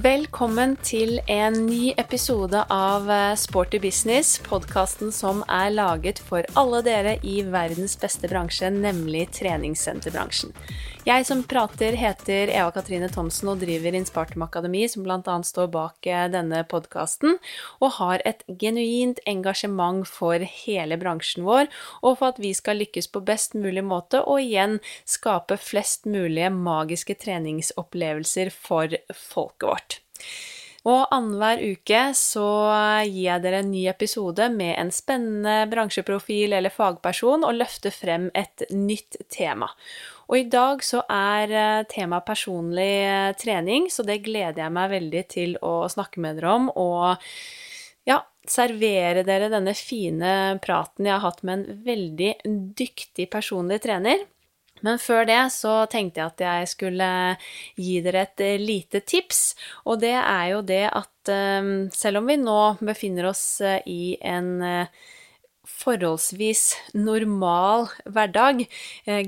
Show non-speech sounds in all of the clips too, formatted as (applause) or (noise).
Velkommen til en ny episode av eh, Sporty business, podkasten som er laget for alle dere i verdens beste bransje, nemlig treningssenterbransjen. Jeg som prater, heter Eva Katrine Thomsen og driver Inspartum Akademi, som bl.a. står bak eh, denne podkasten, og har et genuint engasjement for hele bransjen vår, og for at vi skal lykkes på best mulig måte, og igjen skape flest mulige magiske treningsopplevelser for folket vårt. Og annenhver uke så gir jeg dere en ny episode med en spennende bransjeprofil eller fagperson og løfter frem et nytt tema. Og i dag så er temaet personlig eh, trening, så det gleder jeg meg veldig til å snakke med dere om. Og ja, servere dere denne fine praten jeg har hatt med en veldig dyktig personlig trener. Men før det så tenkte jeg at jeg skulle gi dere et eh, lite tips, og det er jo det at eh, selv om vi nå befinner oss eh, i en forholdsvis normal hverdag.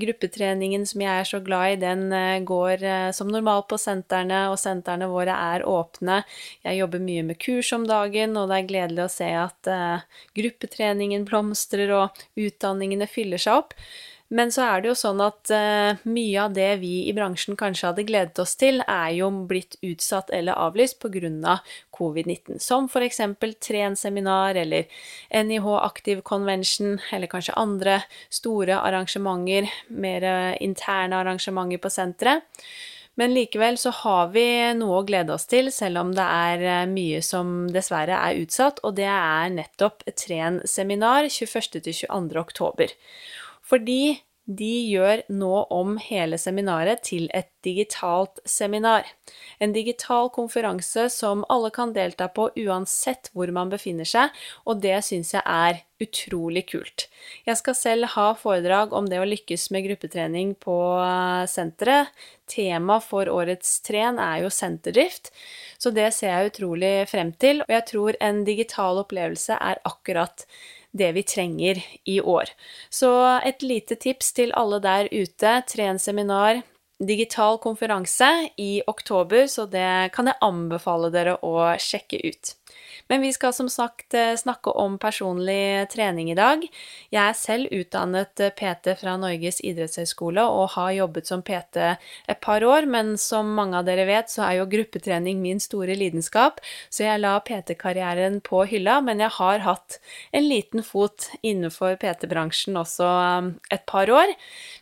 gruppetreningen som jeg er så glad i, den går som normalt på sentrene, og sentrene våre er åpne. Jeg jobber mye med kurs om dagen, og det er gledelig å se at gruppetreningen blomstrer og utdanningene fyller seg opp. Men så er det jo sånn at uh, mye av det vi i bransjen kanskje hadde gledet oss til, er jo blitt utsatt eller avlyst pga. covid-19. Som f.eks. Tren-seminar eller NIH Active Convention, eller kanskje andre store arrangementer, mer uh, interne arrangementer på senteret. Men likevel så har vi noe å glede oss til, selv om det er eh, mye som dessverre er utsatt, og det er nettopp Tren-seminar 21.-22. oktober. Fordi de gjør nå om hele seminaret til et digitalt seminar. En digital konferanse som alle kan delta på uansett hvor man befinner seg, og det syns jeg er utrolig kult. Jeg skal selv ha foredrag om det å lykkes med gruppetrening på eh, senteret. Tema for årets tren er jo senterdrift, så det ser jeg utrolig frem til, og jeg tror en digital opplevelse er akkurat det vi trenger i år. Så et lite tips til alle der ute. Tren seminar, digital konferanse i oktober, så det kan jeg anbefale dere å sjekke ut. Men vi skal som sagt eh, snakke om personlig trening i dag. Jeg er selv utdannet eh, PT fra Norges idrettshøgskole og har jobbet som PT et par år, men som mange av dere vet, så er jo gruppetrening min store lidenskap, så jeg la PT-karrieren på hylla, men jeg har hatt en liten fot innenfor PT-bransjen også eh, et par år.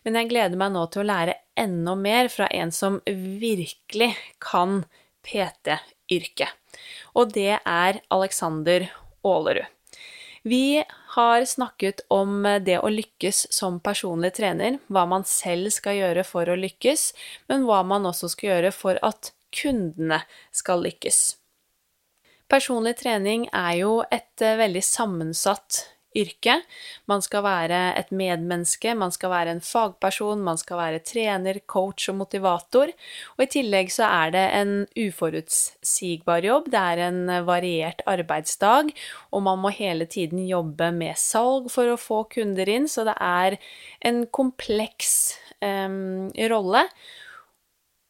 Men jeg gleder meg nå til å lære enda mer fra en som virkelig kan PT-yrket og det er Alexander Aalerud. Vi har snakket om det å lykkes som personlig trener, hva man selv skal gjøre for å lykkes, men hva man også skal gjøre for at kundene skal lykkes. Personlig trening er jo et eh, veldig sammensatt yrke. Man skal være et medmenneske, man skal være en fagperson, man skal være trener, coach og motivator. Og i tillegg så er det en uforutsigbar jobb, det er en variert arbeidsdag, og man må hele tiden jobbe med salg for å få kunder inn, så det er en kompleks um, rolle.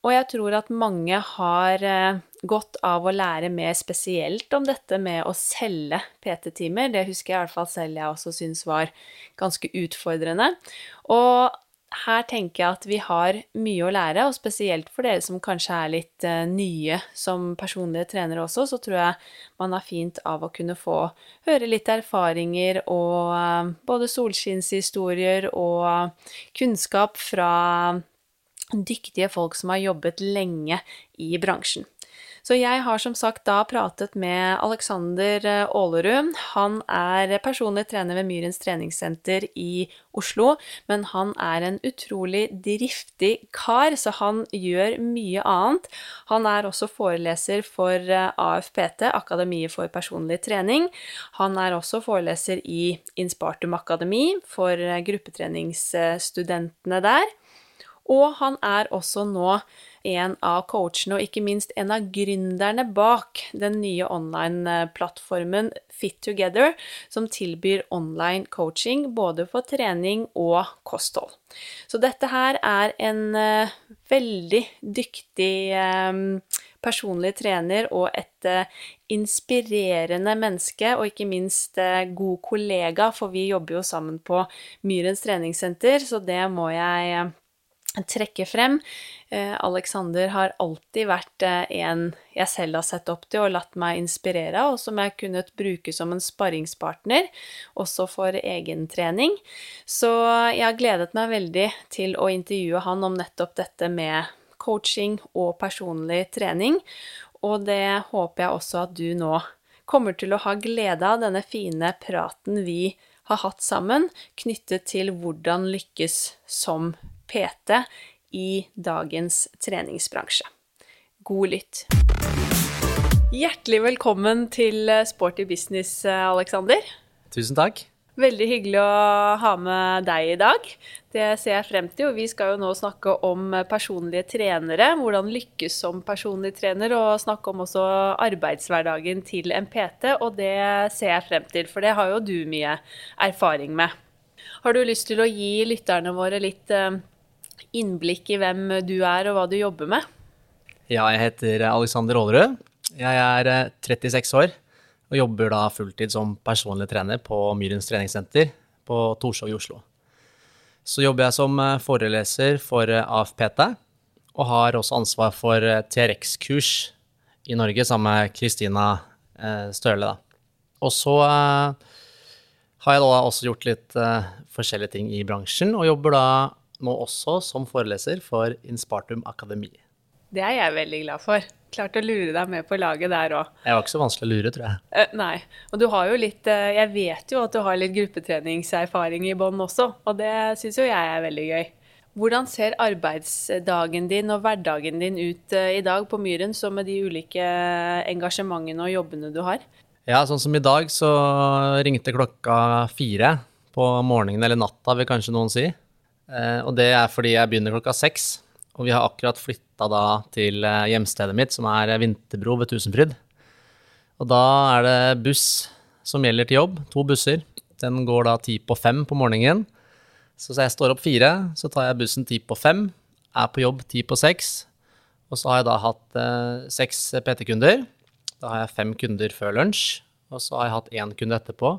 Og jeg tror at mange har eh, godt av å lære mer spesielt om dette med å selge PT-timer. Det husker jeg i hvert fall selv jeg også syns var ganske utfordrende. Og her tenker jeg at vi har mye å lære, og spesielt for dere som kanskje er litt uh, nye som personlige trenere også, så tror jeg man har fint av å kunne få høre litt erfaringer og uh, både solskinnshistorier og kunnskap fra dyktige folk som har jobbet lenge i bransjen. Så jeg har som sagt da pratet med Alexander Aalerud. Han er personlig trener ved Myrens treningssenter i Oslo, men han er en utrolig driftig kar, så han gjør mye annet. Han er også foreleser for AFPT, Akademiet for personlig trening. Han er også foreleser i Inspartum Akademi for gruppetreningsstudentene der. Og han er også nå en av coachene, og ikke minst en av gründerne bak den nye online-plattformen Fit Together, som tilbyr online coaching både for trening og kosthold. Så dette her er en uh, veldig dyktig uh, personlig trener og et uh, inspirerende menneske, og ikke minst god kollega, for vi jobber jo sammen på Myrens treningssenter, så det må jeg trekke frem. Alexander har alltid vært en jeg selv har sett opp til og latt meg inspirere av, og som jeg kunnet bruke som en sparringspartner, også for egentrening. Så jeg har gledet meg veldig til å intervjue han om nettopp dette med coaching og personlig trening, og det håper jeg også at du nå kommer til å ha glede av, denne fine praten vi har hatt sammen, knyttet til hvordan lykkes som PT i dagens treningsbransje. God lytt. Hjertelig velkommen til Sporty business, Aleksander. Tusen takk. Veldig hyggelig å ha med deg i dag. Det ser jeg frem til. Og vi skal jo nå snakke om personlige trenere. Hvordan lykkes som personlig trener, og snakke om også arbeidshverdagen til en PT. Og det ser jeg frem til, for det har jo du mye erfaring med. Har du lyst til å gi lytterne våre litt eh, innblikk i hvem du er, og hva du jobber med? Ja, jeg heter Alexander Aalerud. Jeg er 36 eh, år og jobber da fulltid som personlig trener på Myrens treningssenter på Torshov i Oslo. Så jobber jeg som eh, foreleser for eh, AFPT, og har også ansvar for TRX-kurs i Norge sammen med Kristina Støle. Og så har jeg da også gjort litt forskjellige ting i bransjen, og jobber da nå også som foreleser for Inspartum Akademi. Det er jeg veldig glad for klart å lure deg med på laget der òg. Jeg var ikke så vanskelig å lure, tror jeg. Uh, nei. Og du har jo litt uh, Jeg vet jo at du har litt gruppetreningserfaring i bånn også, og det syns jo jeg er veldig gøy. Hvordan ser arbeidsdagen din og hverdagen din ut uh, i dag på Myren, så med de ulike engasjementene og jobbene du har? Ja, sånn som i dag, så ringte klokka fire på morgenen, eller natta, vil kanskje noen si. Og det er fordi jeg begynner klokka seks. Og vi har akkurat flytta da til eh, hjemstedet mitt, som er Vinterbro ved Tusenfryd. Og da er det buss som gjelder til jobb. To busser. Den går da ti på fem på morgenen. Så jeg står opp fire, så tar jeg bussen ti på fem, er på jobb ti på seks. Og så har jeg da hatt eh, seks PT-kunder. Da har jeg fem kunder før lunsj, og så har jeg hatt én kunde etterpå.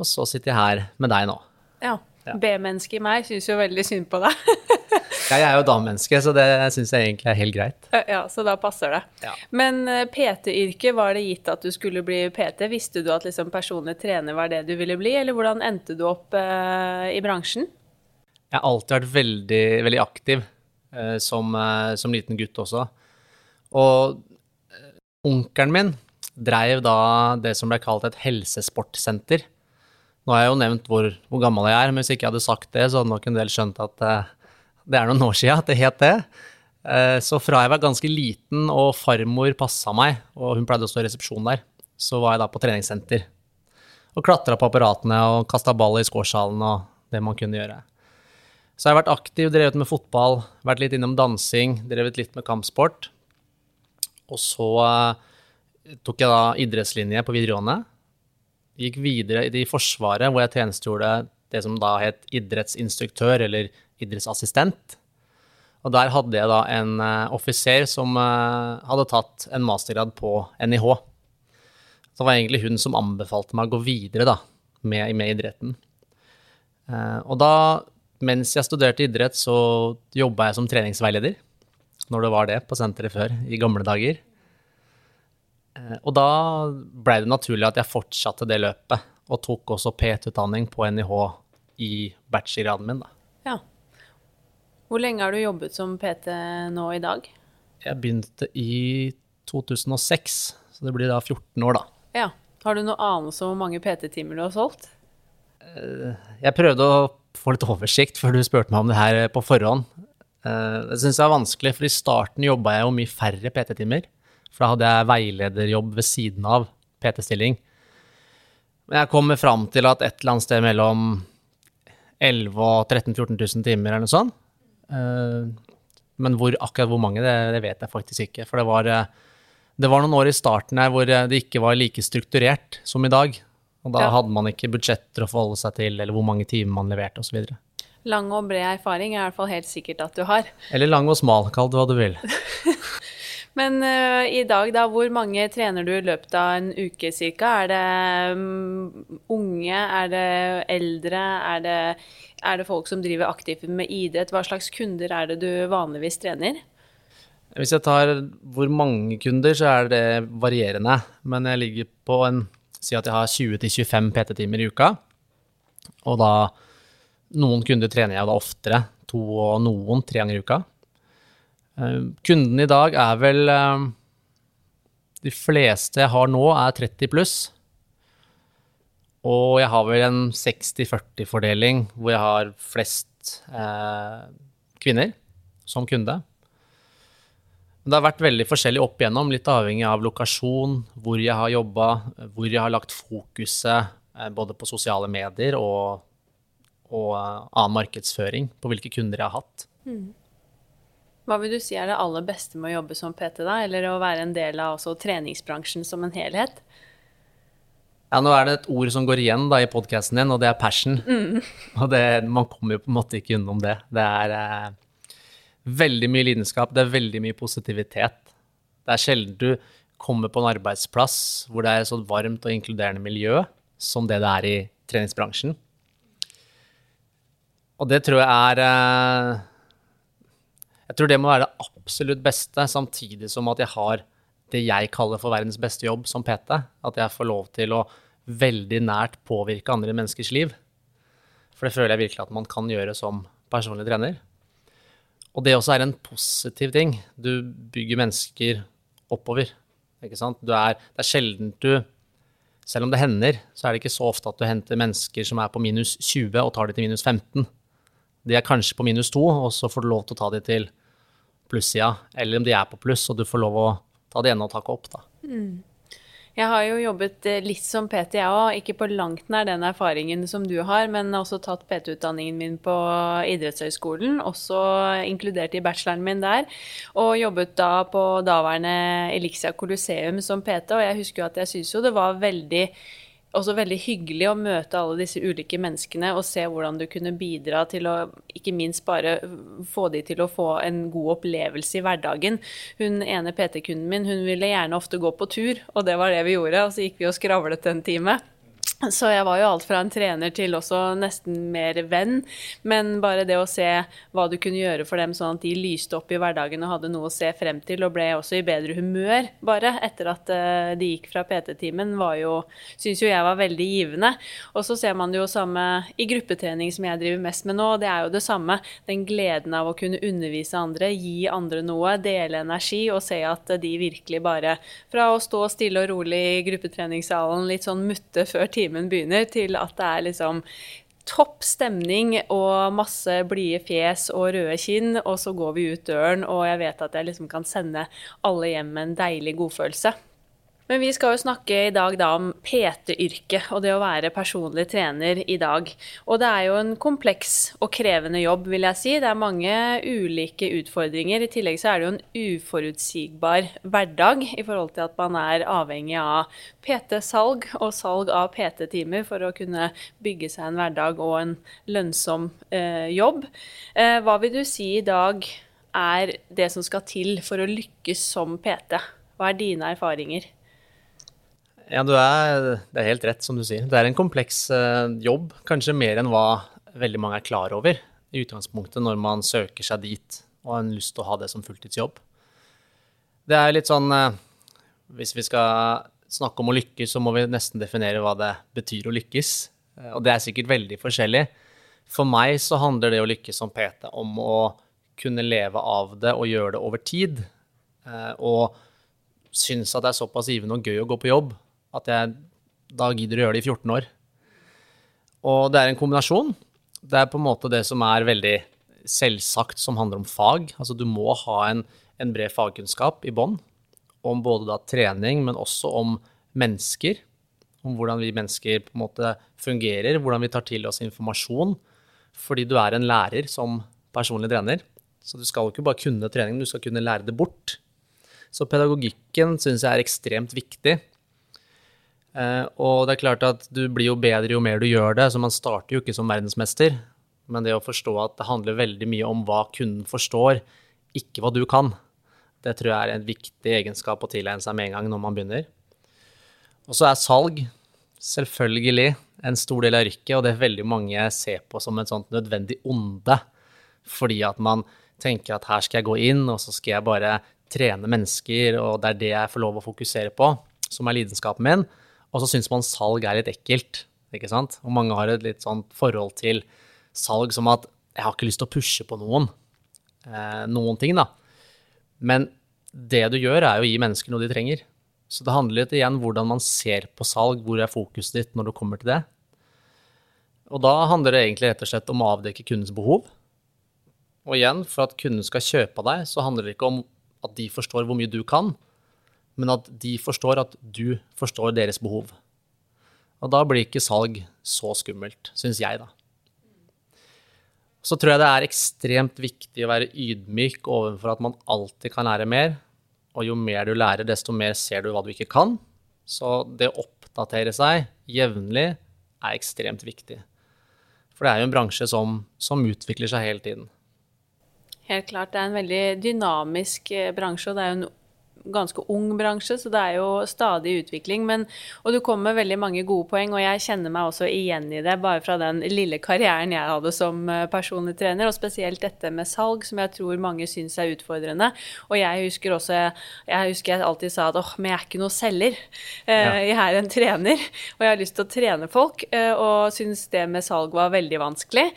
Og så sitter jeg her med deg nå. Ja. Ja. B-mennesket i meg syns jo veldig synd på deg. (laughs) Jeg er jo damemenneske, så det syns jeg egentlig er helt greit. Ja, Så da passer det. Ja. Men eh, PT-yrket, var det gitt at du skulle bli PT? Visste du at liksom personlig trener var det du ville bli, eller hvordan endte du opp eh, i bransjen? Jeg har alltid vært veldig, veldig aktiv eh, som, eh, som, liten gutt også. Og eh, onkelen min dreiv da det som ble kalt et helsesportsenter. Nå har jeg jo nevnt hvor, hvor, gammel jeg er, men hvis ikke jeg hadde sagt det, så hadde nok en del skjønt at uh, det er noen år siden at det het det. Uh, så fra jeg var ganske liten og farmor passa meg, og hun pleide å stå i resepsjon der, så var jeg da på treningssenter. Og klatra på apparatene og kasta ball i scoresalen og det man kunne gjøre. Så jeg har vært aktiv, drevet med fotball, vært litt innom dansing, drevet litt med kampsport. Og så uh, tok jeg da idrettslinje på videregående. Gikk videre i Forsvaret, hvor jeg tjenestegjorde det som da het idrettsinstruktør, eller idrettsassistent. Og der hadde jeg da en uh, offiser som uh, hadde tatt en mastergrad på NIH. Så det var egentlig hun som anbefalte meg å gå videre da, med, med idretten. Uh, og da, mens jeg studerte idrett, så jobba jeg som treningsveileder. Når det var det på senteret før, i gamle dager. Og da blei det naturlig at jeg fortsatte det løpet, og tok også PT-utdanning på NIH i bachelorgraden min. da. Ja. Hvor lenge har du jobbet som PT nå i dag? Jeg begynte i 2006, så det blir da 14 år, da. Ja. Har du noe anelse om hvor mange PT-timer du har solgt? Eh, jeg prøvde å få litt oversikt før du spurte meg om det her på forhånd. Eh, det syns jeg er vanskelig, for i starten jobba jeg jo mye færre PT-timer. For da hadde jeg veilederjobb ved siden av PT-stilling. Men jeg kommer fram til at et eller annet sted mellom 11 og 13 000-14 000 timer eller noe sånt. Eh, men hvor, akkurat hvor mange, det, det, vet jeg faktisk ikke. For det var, eh, det var noen år i starten her hvor eh, det ikke var like strukturert som i dag. Og da ja. hadde man ikke budsjetter å forholde seg til, eller hvor mange timer man leverte osv. Lang og bred erfaring er i hvert fall helt sikkert at du har. Eller lang og smal, kall det hva du vil. (laughs) Men uh, i dag, da, hvor mange trener du i løpet av en uke ca.? Er det um, unge, er det eldre, er det, er det folk som driver aktivt med idrett? Hva slags kunder er det du vanligvis trener? Hvis jeg tar hvor mange kunder, så er det varierende. Men jeg ligger på en Si at jeg har 20-25 PT-timer i uka. Og da Noen kunder trener jeg da oftere. To og noen tre ganger i uka. Eh, kunden i dag er vel eh, De fleste jeg har nå, er 30 pluss. Og jeg har vel en 60-40-fordeling hvor jeg har flest eh, kvinner som kunde. Det har vært veldig forskjellig opp igjennom, litt avhengig av lokasjon, hvor jeg har jobba, hvor jeg har lagt fokuset eh, både på sosiale medier og, og uh, annen markedsføring, på hvilke kunder jeg har hatt. Mm. Hva vil du si er det aller beste med å jobbe som PT, da? Eller å være en del av treningsbransjen som en helhet? Ja, nå er det et ord som går igjen da i podkasten din, og det er passion. Mm. Og det, man kommer jo på en måte ikke unnom det. Det er eh, veldig mye lidenskap, det er veldig mye positivitet. Det er sjelden du kommer på en arbeidsplass hvor det er et så varmt og inkluderende miljø som det det er i treningsbransjen. Og det tror jeg er eh, jeg tror det må være det absolutt beste, samtidig som at jeg har det jeg kaller for verdens beste jobb som PT. At jeg får lov til å veldig nært påvirke andre menneskers liv. For det føler jeg virkelig at man kan gjøre som personlig trener. Og det også er en positiv ting. Du bygger mennesker oppover. Ikke sant? Er, det er sjelden du Selv om det hender, så er det ikke så ofte at du henter mennesker som er på minus 20 og tar de til minus 15. De er kanskje på minus 2, og så får du lov til å ta de til plussida, eller om de er på pluss, og du får lov å ta det ene og takke opp, da. Mm. Jeg har jo jobbet eh, litt som PT, jeg òg. Ikke på langt nær den erfaringen som du har, men også tatt PT-utdanningen min på idrettshøyskolen, også inkludert i bacheloren min der. Og jobbet da på daværende Elixia Colosseum som PT, og jeg husker jo at jeg syntes jo det var veldig også veldig hyggelig å møte alle disse ulike menneskene og se hvordan du kunne bidra til å ikke minst bare få de til å få en god opplevelse i hverdagen. Hun ene PT-kunden min hun ville gjerne ofte gå på tur, og det var det vi gjorde. Og så gikk vi og skravlet en time. Så jeg var jo alt fra en trener til også nesten mer venn. Men bare det å se hva du kunne gjøre for dem, sånn at de lyste opp i hverdagen og hadde noe å se frem til, og ble også i bedre humør bare etter at uh, de gikk fra PT-timen, var jo Syns jo jeg var veldig givende. Og så ser man det jo samme i gruppetrening som jeg driver mest med nå, og det er jo det samme. Den gleden av å kunne undervise andre, gi andre noe, dele energi og se at de virkelig bare Fra å stå stille og rolig i gruppetreningssalen, litt sånn mutte før timen, timen begynner, til at det er liksom topp stemning og masse blide fjes og røde kinn, og så går vi ut døren, og jeg vet at jeg liksom kan sende alle hjem med en deilig godfølelse. Men vi skal jo snakke i dag da om PT-yrket og det å være personlig trener i dag. Og det er jo en kompleks og krevende jobb, vil jeg si. Det er mange ulike utfordringer. I tillegg så er det jo en uforutsigbar hverdag i forhold til at man er avhengig av PT-salg og salg av PT-timer for å kunne bygge seg en hverdag og en lønnsom eh, jobb. Eh, hva vil du si i dag er det som skal til for å lykkes som PT? Hva er dine erfaringer? Ja, er, det er helt rett, som du sier. Det er en kompleks uh, jobb, kanskje mer enn hva veldig mange er klar over i utgangspunktet når man søker seg dit og har en lyst til å ha det som fulltidsjobb. Det er litt sånn uh, Hvis vi skal snakke om å lykkes, så må vi nesten definere hva det betyr å lykkes. Uh, og det er sikkert veldig forskjellig. For meg så handler det å lykkes som PT om å kunne leve av det og gjøre det over tid. og synes at det er såpass givende og gøy å gå på jobb at jeg da gidder å gjøre det i 14 år. Og det er en kombinasjon. Det er på en måte det som er veldig selvsagt som handler om fag. Altså du må ha en, en bred fagkunnskap i bånn om både da trening, men også om mennesker. Om hvordan vi mennesker på en måte fungerer, hvordan vi tar til oss informasjon. Fordi du er en lærer som personlig trener. Så du skal jo ikke bare kunne trening, du skal kunne lære det bort. Så pedagogikken syns jeg er ekstremt viktig. Eh, og det er klart at du blir jo bedre jo mer du gjør det, så man starter jo ikke som verdensmester. Men det å forstå at det handler veldig mye om hva kunden forstår, ikke hva du kan. Det tror jeg er en viktig egenskap å tilegne seg med en gang når man begynner. Og så er salg selvfølgelig en stor del av yrket, og det er veldig mange ser på som et sånt nødvendig onde. Fordi at man tenker at her skal jeg gå inn, og så skal jeg bare trene mennesker, og det er det jeg får lov å fokusere på, som er lidenskapen min. Og så syns man salg er litt ekkelt, ikke sant. Og mange har et litt sånt forhold til salg som at jeg har ikke lyst til å pushe på noen. Eh, noen ting, da. Men det du gjør, er å gi mennesker noe de trenger. Så det handler litt igjen hvordan man ser på salg, hvor er fokuset ditt når du kommer til det. Og da handler det egentlig rett og slett om å avdekke kundens behov. Og igjen, for at kunden skal kjøpe av deg, så handler det ikke om at de forstår hvor mye du kan, men at de forstår at du forstår deres behov. Og da blir ikke salg så skummelt, syns jeg, da. Så tror jeg det er ekstremt viktig å være ydmyk overfor at man alltid kan lære mer, og jo mer du lærer, desto mer ser du hva du ikke kan. Så det å oppdatere seg jevnlig er ekstremt viktig. For det er jo en bransje som, som utvikler seg hele tiden. Helt klart. Det er en veldig dynamisk eh, bransje, og det er jo en ganske ung bransje, så det er jo stadig utvikling. Men, og du kommer med veldig mange gode poeng, og jeg kjenner meg også igjen i det, bare fra den lille karrieren jeg hadde som eh, personlig trener, og spesielt dette med salg, som jeg tror mange syns er utfordrende. Og jeg husker også Jeg husker jeg alltid sa at åh, men jeg er ikke noe selger. Eh. Jeg er en trener, og jeg har lyst til å trene folk, eh, og syns det med salg var veldig vanskelig.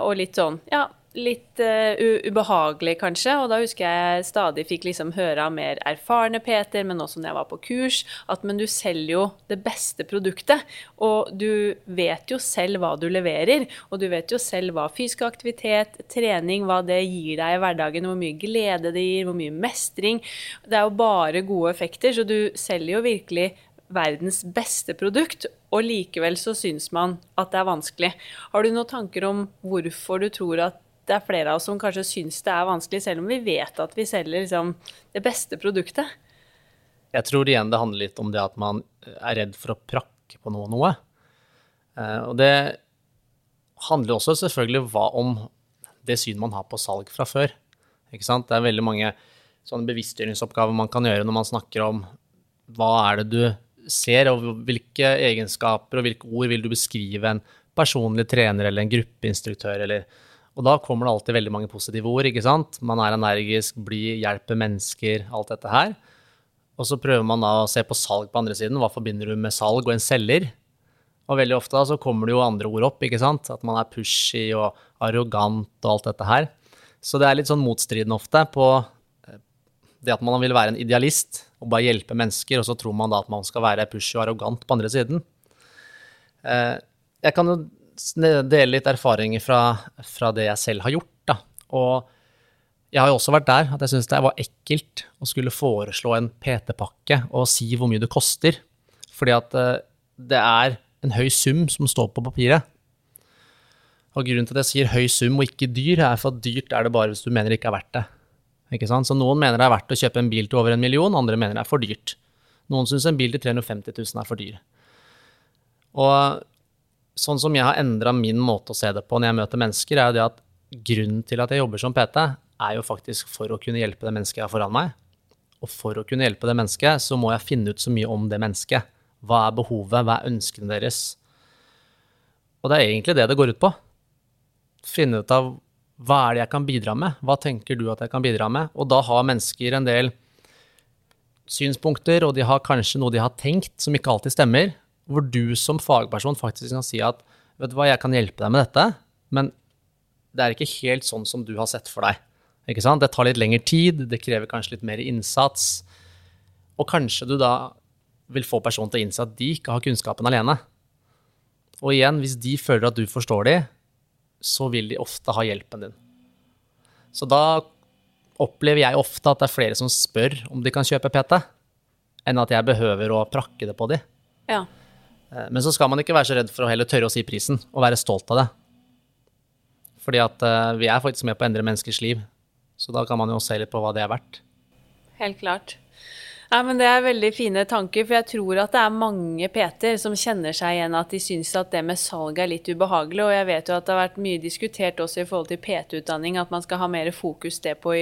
Og litt sånn, ja litt uh, ubehagelig, kanskje. Og da husker jeg stadig fikk liksom høre av mer erfarne Peter, men også når jeg var på kurs, at men du selger jo det beste produktet. Og du vet jo selv hva du leverer, og du vet jo selv hva fysisk aktivitet, trening, hva det gir deg i hverdagen, hvor mye glede det gir, hvor mye mestring. Det er jo bare gode effekter, så du selger jo virkelig verdens beste produkt, og likevel så syns man at det er vanskelig. Har du noen tanker om hvorfor du tror at det er flere av oss som kanskje syns det er vanskelig, selv om vi vet at vi selger liksom, det beste produktet. Jeg tror igjen det handler litt om det at man er redd for å prakke på noe. noe. Eh, og det handler også selvfølgelig om det syn man har på salg fra før. Ikke sant? Det er veldig mange sånne bevisstgjøringsoppgaver man kan gjøre når man snakker om hva er det du ser, og hvilke egenskaper og hvilke ord vil du beskrive en personlig trener eller en gruppeinstruktør eller og da kommer det alltid veldig mange positive ord. ikke sant? Man er energisk, blir, hjelper mennesker, alt dette her. Og så prøver man da å se på salg på andre siden. Hva forbinder du med salg og en selger? Og veldig ofte da så kommer det jo andre ord opp, ikke sant? At man er pushy og arrogant og alt dette her. Så det er litt sånn motstridende ofte på eh, det at man vil være en idealist og bare hjelpe mennesker, og så tror man da at man skal være pushy og arrogant på andre siden. Eh, jeg kan jo dele litt erfaringer fra, fra, det jeg selv har gjort. Da. Og jeg har jo også vært der at jeg syns det var ekkelt å skulle foreslå en PT-pakke og si hvor mye det koster. Fordi at eh, det er en høy sum som står på papiret. Og grunnen til at jeg sier høy sum og ikke dyr, er for at dyrt er det bare hvis du mener det ikke er verdt det. Ikke sant? Så noen mener det er verdt å kjøpe en bil til over en million, andre mener det er for dyrt. Noen syns en bil til 350 000 er for dyr. Og sånn som jeg har endra min måte å se det på når jeg møter mennesker, er jo det at grunnen til at jeg jobber som PT, er jo faktisk for å kunne hjelpe det mennesket jeg har foran meg. Og for å kunne hjelpe det mennesket, så må jeg finne ut så mye om det mennesket. Hva er behovet, hva er ønskene deres? Og det er egentlig det det går ut på. Finne ut av hva er det jeg kan bidra med? Hva tenker du at jeg kan bidra med? Og da har mennesker en del synspunkter, og de har kanskje noe de har tenkt som ikke alltid stemmer, hvor du som fagperson faktisk kan si at vet du hva, jeg kan hjelpe deg med dette, men det er ikke helt sånn som du har sett for deg. Ikke sant? Det tar litt lengre tid, det krever kanskje litt mer innsats. Og kanskje du da vil få personen til å innse at de ikke har kunnskapen alene. Og igjen, hvis de føler at du forstår dem, så vil de ofte ha hjelpen din. Så da opplever jeg ofte at det er flere som spør om de kan kjøpe PT, enn at jeg behøver å prakke det på dem. Ja. Eh, men så skal man ikke være så redd for å heller tørre å si prisen, og være stolt av det. Fordi at uh, vi er faktisk med på å endre menneskers liv, så da kan man jo se litt på hva det er verdt. Helt klart. Ja, men Det er veldig fine tanker, for jeg tror at det er mange PT-er som kjenner seg igjen at de syns at det med salg er litt ubehagelig. Og jeg vet jo at det har vært mye diskutert også i forhold til PT-utdanning, at man skal ha mer fokus det på,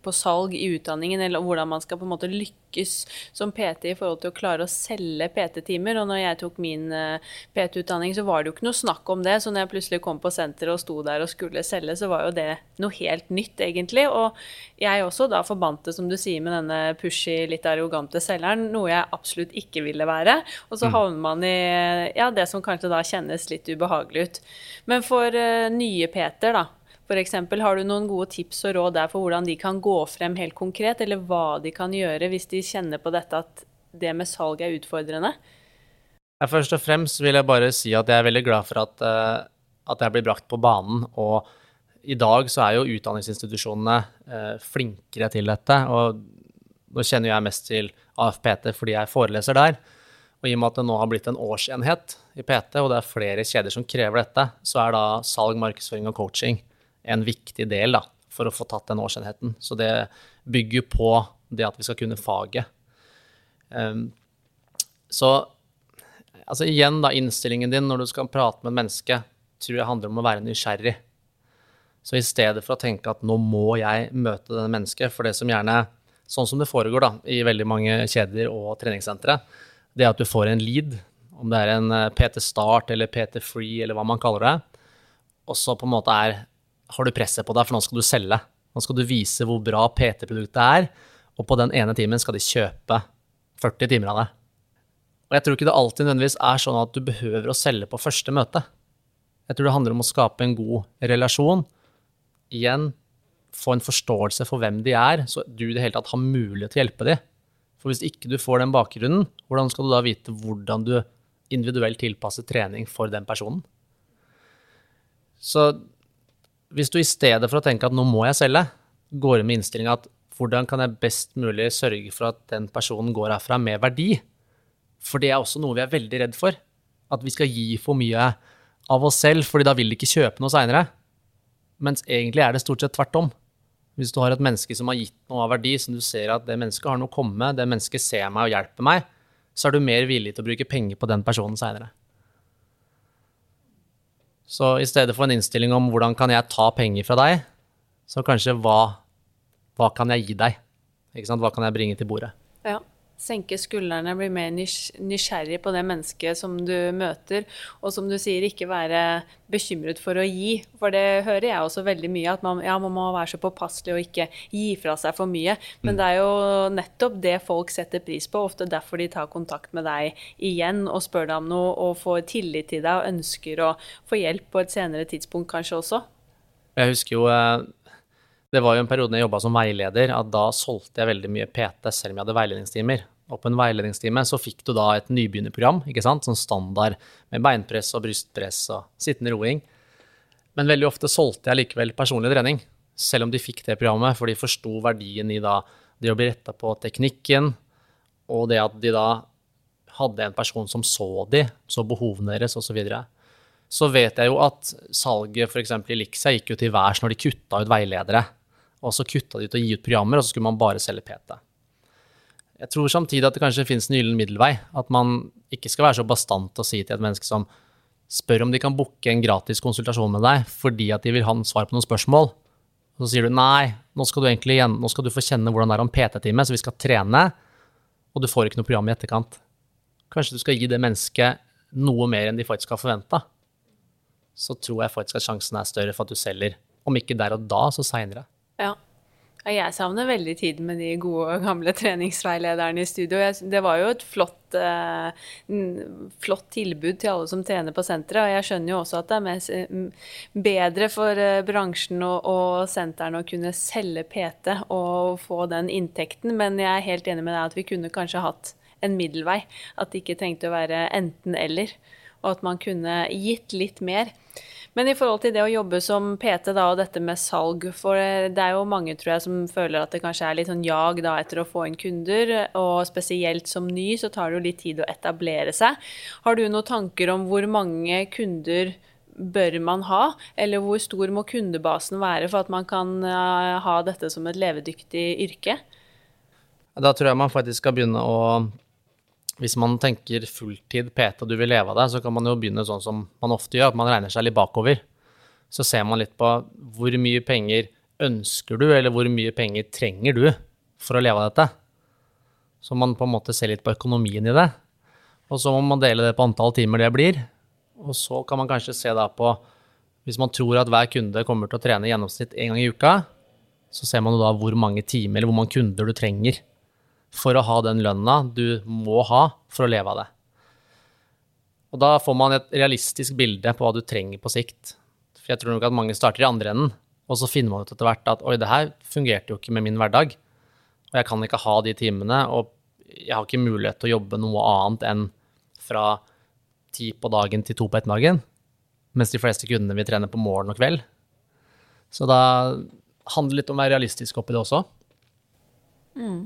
på salg i utdanningen, eller hvordan man skal på en måte lykkes som PT i forhold til å klare å selge PT-timer. Og når jeg tok min uh, PT-utdanning, så var det jo ikke noe snakk om det. Så når jeg plutselig kom på senteret og sto der og skulle selge, så var jo det noe helt nytt, egentlig. Og jeg også da forbandt det, som du sier, med denne pushy, litt arrogante selgeren, noe jeg absolutt ikke ville være. Og så mm. havner man i ja, det som kanskje da kjennes litt ubehagelig ut. Men for uh, nye Peter, da F.eks. har du noen gode tips og råd der for hvordan de kan gå frem helt konkret, eller hva de kan gjøre hvis de kjenner på dette at det med salg er utfordrende? Først og fremst vil jeg bare si at jeg er veldig glad for at, uh, at jeg blir brakt på banen. Og i dag så er jo utdanningsinstitusjonene uh, flinkere til dette. Og nå kjenner jeg mest til AFPT fordi jeg foreleser der. Og i og med at det nå har blitt en årsenhet i PT, og det er flere kjeder som krever dette, så er da salg, markedsføring og coaching en viktig del da, for å få tatt den årsenheten. Så det bygger på det at vi skal kunne faget. Um, så altså igjen, da, innstillingen din når du skal prate med et menneske, tror jeg handler om å være nysgjerrig. Så i stedet for å tenke at nå må jeg møte denne mennesket, for det som gjerne Sånn som det foregår da, i veldig mange kjeder og treningssentre, det er at du får en lead, om det er en eh, PT Start eller PT Free eller hva man kaller det, og så på en måte er har du presset på deg, for nå skal du selge. Nå skal du vise hvor bra PT-produktet er, og på den ene timen skal de kjøpe 40 timer av det. Og jeg tror ikke det alltid nødvendigvis er sånn at du behøver å selge på første møte. Jeg tror det handler om å skape en god relasjon. Igjen, få en forståelse for hvem de er, så du i det hele tatt har mulighet til å hjelpe dem. For hvis ikke du får den bakgrunnen, hvordan skal du da vite hvordan du individuelt tilpasser trening for den personen? Så hvis du i stedet for å tenke at nå må jeg selge, går inn med innstillinga at hvordan kan jeg best mulig sørge for at den personen går herfra med verdi? For det er også noe vi er veldig redd for. At vi skal gi for mye av oss selv, fordi da vil de ikke kjøpe noe seinere. Mens egentlig er det stort sett tvert om. Hvis du har et menneske som har gitt noe av verdi, som du ser at det mennesket har noe å komme med, det mennesket ser meg og hjelper meg, så er du mer villig til å bruke penger på den personen seinere. Så i stedet for en innstilling om hvordan kan jeg ta penger fra deg, så kanskje hva, hva kan jeg gi deg? Hva kan jeg bringe til bordet? Ja senke skuldrene, bli mer nysgjerrig på det mennesket som du møter. Og som du sier, ikke være bekymret for å gi. For det hører jeg også veldig mye, at man, ja, man må være så påpasselig og ikke gi fra seg for mye. Men mm. det er jo nettopp det folk setter pris på. Ofte derfor de tar kontakt med deg igjen og spør deg om noe og får tillit til deg og ønsker å få hjelp på et senere tidspunkt kanskje også. Jeg husker jo eh, det var jo en periode jeg jobba som veileder, at da solgte jeg veldig mye PT selv om jeg hadde veiledningstimer og på en veiledningstime så fikk du da et nybegynnerprogram, ikke sant, sånn standard med beinpress og brystpress og sittende roing. Men veldig ofte solgte jeg likevel personlig trening, selv om de fikk det programmet, for de forsto verdien i da det å bli retta på teknikken, og det at de da hadde en person som så de, så behovene deres osv. Så, videre. så vet jeg jo at salget f.eks. i Lixia gikk jo til værs når de kutta ut veiledere. Og så kutta de ut å gi ut programmer, og så skulle man bare selge PT. Jeg tror samtidig at det kanskje finnes en gyllen middelvei. At man ikke skal være så bastant og si til et menneske som spør om de kan booke en gratis konsultasjon med deg fordi at de vil ha en svar på noen spørsmål. Og så sier du nei, nå skal du egentlig nå skal du få kjenne hvordan det er om PT-time, så vi skal trene, og du får ikke noe program i etterkant. Kanskje du skal gi det mennesket noe mer enn de faktisk har forventa. Så tror jeg faktisk at sjansen er større for at du selger. Om ikke der og da, så seinere. Ja. Jeg savner veldig tiden med de gode, gamle treningsveilederne i studio. Det var jo et flott, eh, flott tilbud til alle som trener på senteret. Og jeg skjønner jo også at det er mest, bedre for eh, bransjen og, og sentrene å kunne selge PT og få den inntekten, men jeg er helt enig med deg at vi kunne kanskje hatt en middelvei. At det ikke trengte å være enten-eller, og at man kunne gitt litt mer. Men i forhold til det å jobbe som PT da, og dette med salg, for det er jo mange tror jeg som føler at det kanskje er litt sånn jag da etter å få inn kunder, og spesielt som ny så tar det jo litt tid å etablere seg. Har du noen tanker om hvor mange kunder bør man ha, eller hvor stor må kundebasen være for at man kan uh, ha dette som et levedyktig yrke? Da tror jeg man faktisk skal begynne å hvis man tenker fulltid PT og du vil leve av det, så kan man jo begynne sånn som man ofte gjør, at man regner seg litt bakover. Så ser man litt på hvor mye penger ønsker du, eller hvor mye penger trenger du for å leve av dette? Så man på en måte ser litt på økonomien i det. Og så må man dele det på antall timer det blir. Og så kan man kanskje se da på Hvis man tror at hver kunde kommer til å trene i gjennomsnitt én gang i uka, så ser man jo da hvor mange timer eller hvor mange kunder du trenger for å ha den lønna du må ha for å leve av det. Og da får man et realistisk bilde på hva du trenger på sikt. For jeg tror nok at mange starter i andre enden, og så finner man ut etter hvert at oi, det her fungerte jo ikke med min hverdag. Og jeg kan ikke ha de timene, og jeg har ikke mulighet til å jobbe noe annet enn fra ti på dagen til to på ettermiddagen. Mens de fleste kundene vil trene på morgen og kveld. Så da handler det litt om å være realistisk oppi det også. Mm.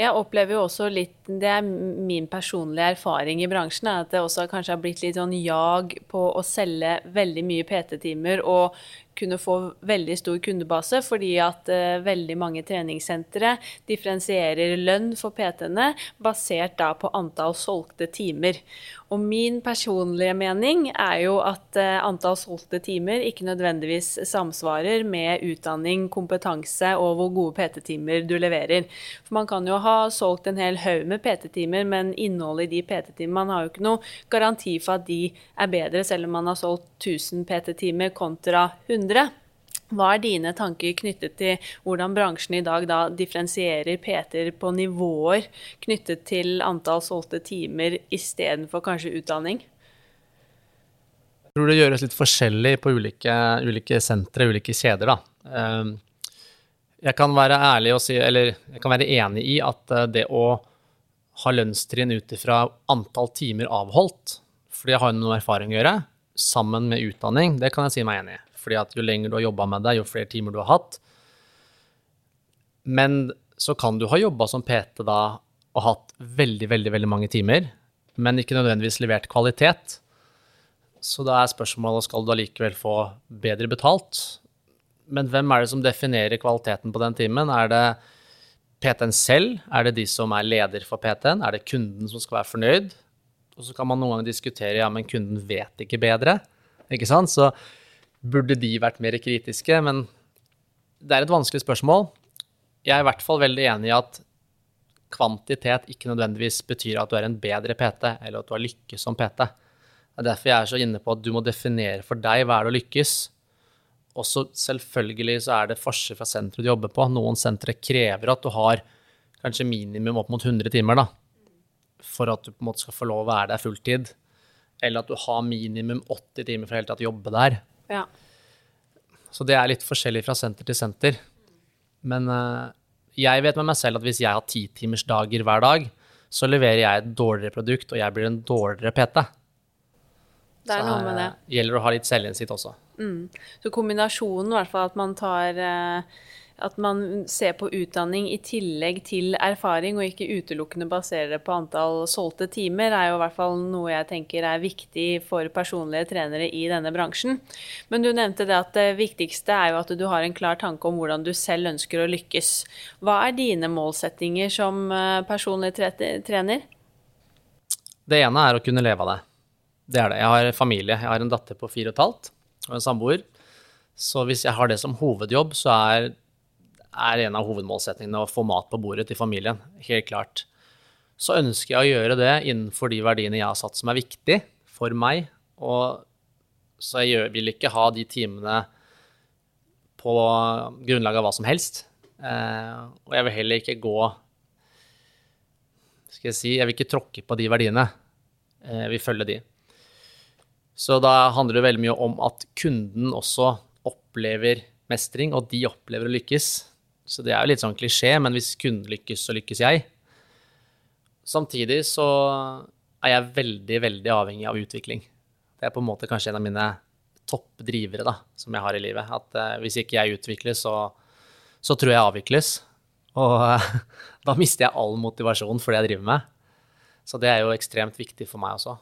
Jeg opplever jo også litt, det er min personlige erfaring i bransjen, at det også kanskje har blitt litt sånn jag på å selge veldig mye PT-timer og kunne få veldig stor kundebase, fordi at uh, veldig mange treningssentre differensierer lønn for PT-ene basert da på antall solgte timer. Og min personlige mening er jo at uh, antall solgte timer ikke nødvendigvis samsvarer med utdanning, kompetanse og hvor gode PT-timer du leverer. For man kan jo ha solgt en hel haug med PT-timer, men innholdet i de PT-timene Man har jo ikke noe garanti for at de er bedre, selv om man har solgt 1000 PT-timer kontra 100. Hva er dine tanker knyttet til hvordan bransjen i dag da differensierer PT-er på nivåer knyttet til antall solgte timer istedenfor kanskje utdanning? Jeg tror det gjøres litt forskjellig på ulike, ulike sentre, ulike kjeder. Da. Ehm, jeg kan være ærlig og si, eller jeg kan være enig i at eh, det å ha lønnstrinn ut ifra antall timer avholdt, fordi jeg har noe erfaring å gjøre, sammen med utdanning, det kan jeg si meg enig i. Fordi at jo lenger du har jobba med det, jo flere timer du har hatt. Men så kan du ha jobba som PT da og hatt veldig, veldig, veldig mange timer, men ikke nødvendigvis levert kvalitet. Så da er spørsmålet skal du allikevel få bedre betalt. Men hvem er det som definerer kvaliteten på den timen? Er det PT-en selv? Er det de som er leder for PT-en? Er det kunden som skal være fornøyd? Og så kan man noen ganger diskutere ja, men kunden vet ikke bedre. Ikke sant? Så burde de vært mer kritiske? Men det er et vanskelig spørsmål. Jeg er i hvert fall veldig enig i at kvantitet ikke nødvendigvis betyr at du er en bedre PT, eller at du har lykkes som PT. Det er derfor jeg er så inne på at du må definere for deg hva er det å lykkes. Også selvfølgelig så er det forskjell fra senteret du jobber på. Noen sentre krever at du har kanskje minimum opp mot 100 timer da, for at du på en måte skal få lov å være der fulltid. Eller at du har minimum 80 timer for hele tatt å jobbe der. Ja. Så det er litt forskjellig fra senter til senter. Men uh, jeg vet med meg selv at hvis jeg har titimersdager hver dag, så leverer jeg et dårligere produkt, og jeg blir en dårligere PT. Det er så, noe med det. Uh, gjelder å ha litt selvinnsikt også. Mm. Så kombinasjonen, i hvert fall at man tar uh, at man ser på utdanning i tillegg til erfaring, og ikke utelukkende baserer det på antall solgte timer, er jo i hvert fall noe jeg tenker er viktig for personlige trenere i denne bransjen. Men du nevnte det at det viktigste er jo at du har en klar tanke om hvordan du selv ønsker å lykkes. Hva er dine målsettinger som eh, personlig trener? Det ene er å kunne leve av det. Det er det. Jeg har familie. Jeg har en datter på fire og et halvt og en samboer. Så hvis jeg har det som hovedjobb, så er er en av hovedmålsetningene å få mat på bordet til familien. Helt klart. Så ønsker jeg å gjøre det innenfor de verdiene jeg har satt som er viktig for meg. Og så jeg vil ikke ha de timene på grunnlag av hva som helst. Eh, og jeg vil heller ikke gå Skal jeg si Jeg vil ikke tråkke på de verdiene. Eh, jeg vil følge de. Så da handler det veldig mye om at kunden også opplever mestring, og de opplever å lykkes. Så det er jo litt sånn klisjé, men hvis kunden lykkes, så lykkes jeg. Samtidig så er jeg veldig, veldig avhengig av utvikling. Det er på en måte kanskje en av mine toppdrivere da, som jeg har i livet. At uh, hvis ikke jeg utvikles, så, så, tror jeg avvikles. Og uh, (laughs) da mister jeg all motivasjon for det jeg driver med. Så det er jo ekstremt viktig for meg også,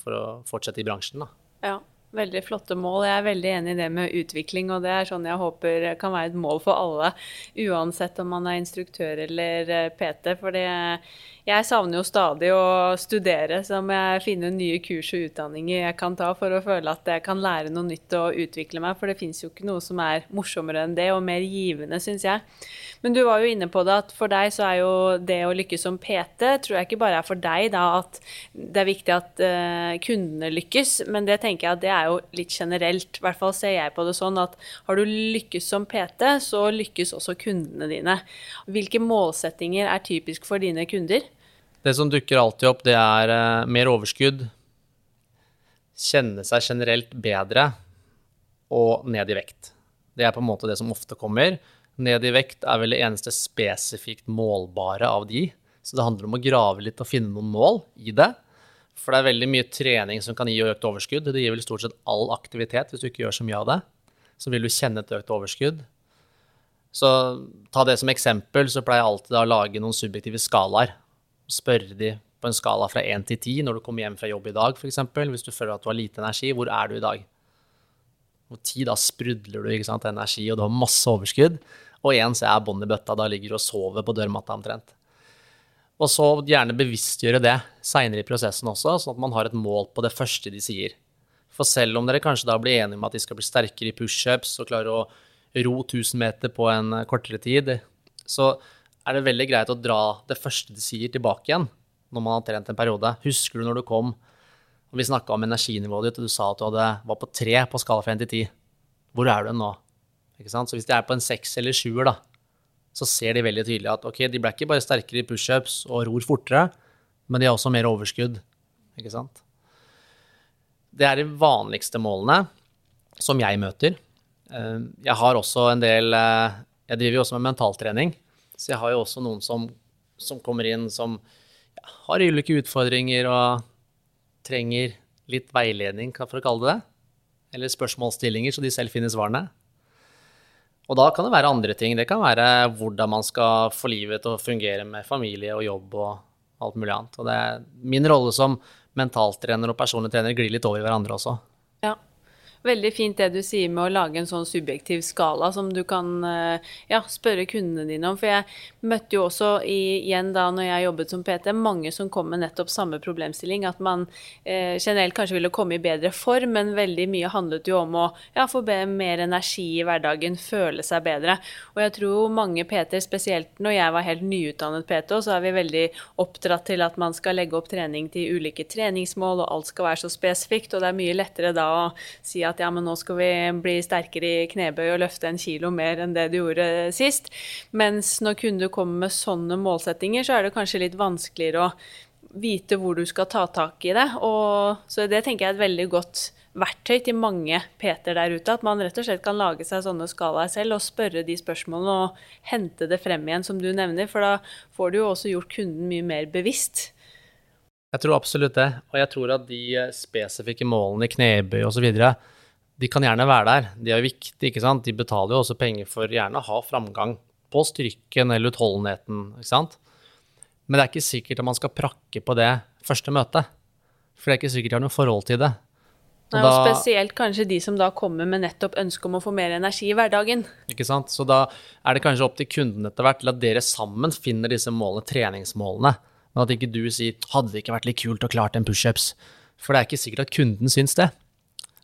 for å fortsette i bransjen. da. Ja. Veldig flotte mål. Jeg er veldig enig i det med utvikling, og det er sånn jeg håper kan være et mål for alle, uansett om man er instruktør eller eh, PT. For det, Jeg savner jo stadig å studere, så må jeg finne nye kurs og utdanninger jeg kan ta for å føle at jeg kan lære noe nytt og utvikle meg, for det fins jo ikke noe som er morsommere enn det, og mer givende, syns jeg. Men du var jo inne på det at for deg så er jo det å lykkes som PT, tror jeg ikke bare er for deg da at det er viktig at uh, kundene lykkes, men det tenker jeg at det er jo litt generelt. I hvert fall ser jeg på det sånn at har du lykkes som PT, så lykkes også kundene dine. Hvilke målsettinger er typisk for dine kunder? Det som dukker alltid opp, det er uh, mer overskudd, kjenne seg generelt bedre og ned i vekt. Det er på en måte det som ofte kommer. Ned i vekt er vel det eneste spesifikt målbare av de. Så det handler om å grave litt og finne noen mål i det. For det er veldig mye trening som kan gi økt overskudd. Det gir vel stort sett all aktivitet hvis du ikke gjør så mye av det. Så vil du kjenne et økt overskudd. Så ta det som eksempel, så pleier jeg alltid å lage noen subjektive skalaer spørre de på en skala fra 1 til 10 når du kommer hjem fra jobb i dag, f.eks. Hvis du føler at du har lite energi, hvor er du i dag? Og 10, da sprudler du ikke sant, energi, og du har masse overskudd. Og 1 så er bånn i bøtta, da ligger du og sover på dørmatta omtrent. Og så gjerne bevisstgjøre det seinere i prosessen også, sånn at man har et mål på det første de sier. For selv om dere kanskje da blir enige om at de skal bli sterkere i pushups og klare å ro 1000 meter på en kortere tid, så er det veldig greit å dra det første de sier, tilbake igjen når man har trent en periode. Husker du når du kom og vi snakka om energinivået ditt, og du sa at du hadde, var på tre på skala fra 1 til 10? Hvor er du nå? Så hvis de er på en seks eller sjuer, da, så ser de veldig tydelig at ok, de ble ikke bare sterkere i pushups og ror fortere, men de har også mer overskudd. Ikke sant? Det er de vanligste målene som jeg møter. Eh, jeg har også en del eh, Jeg driver jo også med mentaltrening. Så jeg har jo også noen som, som kommer inn som ja, har ulike utfordringer og trenger litt veiledning, for å kalle det det. Eller spørsmålsstillinger, så de selv finner svarene. Og da kan det være andre ting. Det kan være hvordan man skal få livet til å fungere med familie og jobb og alt mulig annet. Og min rolle som mentaltrener og personlig trener glir litt over i hverandre også. Ja. Veldig fint det du sier med å lage en sånn subjektiv skala som du kan eh, ja, spørre kundene dine om. For jeg møtte jo også igjen da når jeg jobbet som PT, mange som kom med nettopp samme problemstilling. At man eh, generelt kanskje ville komme i bedre form, men veldig mye handlet jo om å ja, få mer energi i hverdagen, føle seg bedre. Og jeg tror mange PT, spesielt når jeg var helt nyutdannet PT, så er vi veldig oppdratt til at man skal legge opp trening til ulike treningsmål, og alt skal være så spesifikt. Og det er mye lettere da å si at ja, men nå skal vi bli sterkere i knebøy og løfte en kilo mer enn det du gjorde sist. Mens når kunder kommer med sånne målsettinger, så er det kanskje litt vanskeligere å vite hvor du skal ta tak i det. Og, så det tenker jeg er et veldig godt verktøy til mange Peter der ute. At man rett og slett kan lage seg sånne skalaer selv og spørre de spørsmålene og hente det frem igjen, som du nevner. For da får du jo også gjort kunden mye mer bevisst. Jeg tror absolutt det. Og jeg tror at de spesifikke målene i knebøy osv de kan gjerne være der. De er viktige, ikke sant. De betaler jo også penger for gjerne å ha framgang på styrken eller utholdenheten, ikke sant. Men det er ikke sikkert at man skal prakke på det første møtet. For det er ikke sikkert de har noe forhold til det. Og, Nei, og spesielt kanskje de som da kommer med nettopp ønske om å få mer energi i hverdagen. Ikke sant. Så da er det kanskje opp til kunden etter hvert til at dere sammen finner disse målene, treningsmålene. Men at ikke du sier 'hadde det ikke vært litt kult å klart en pushups'? For det er ikke sikkert at kunden syns det.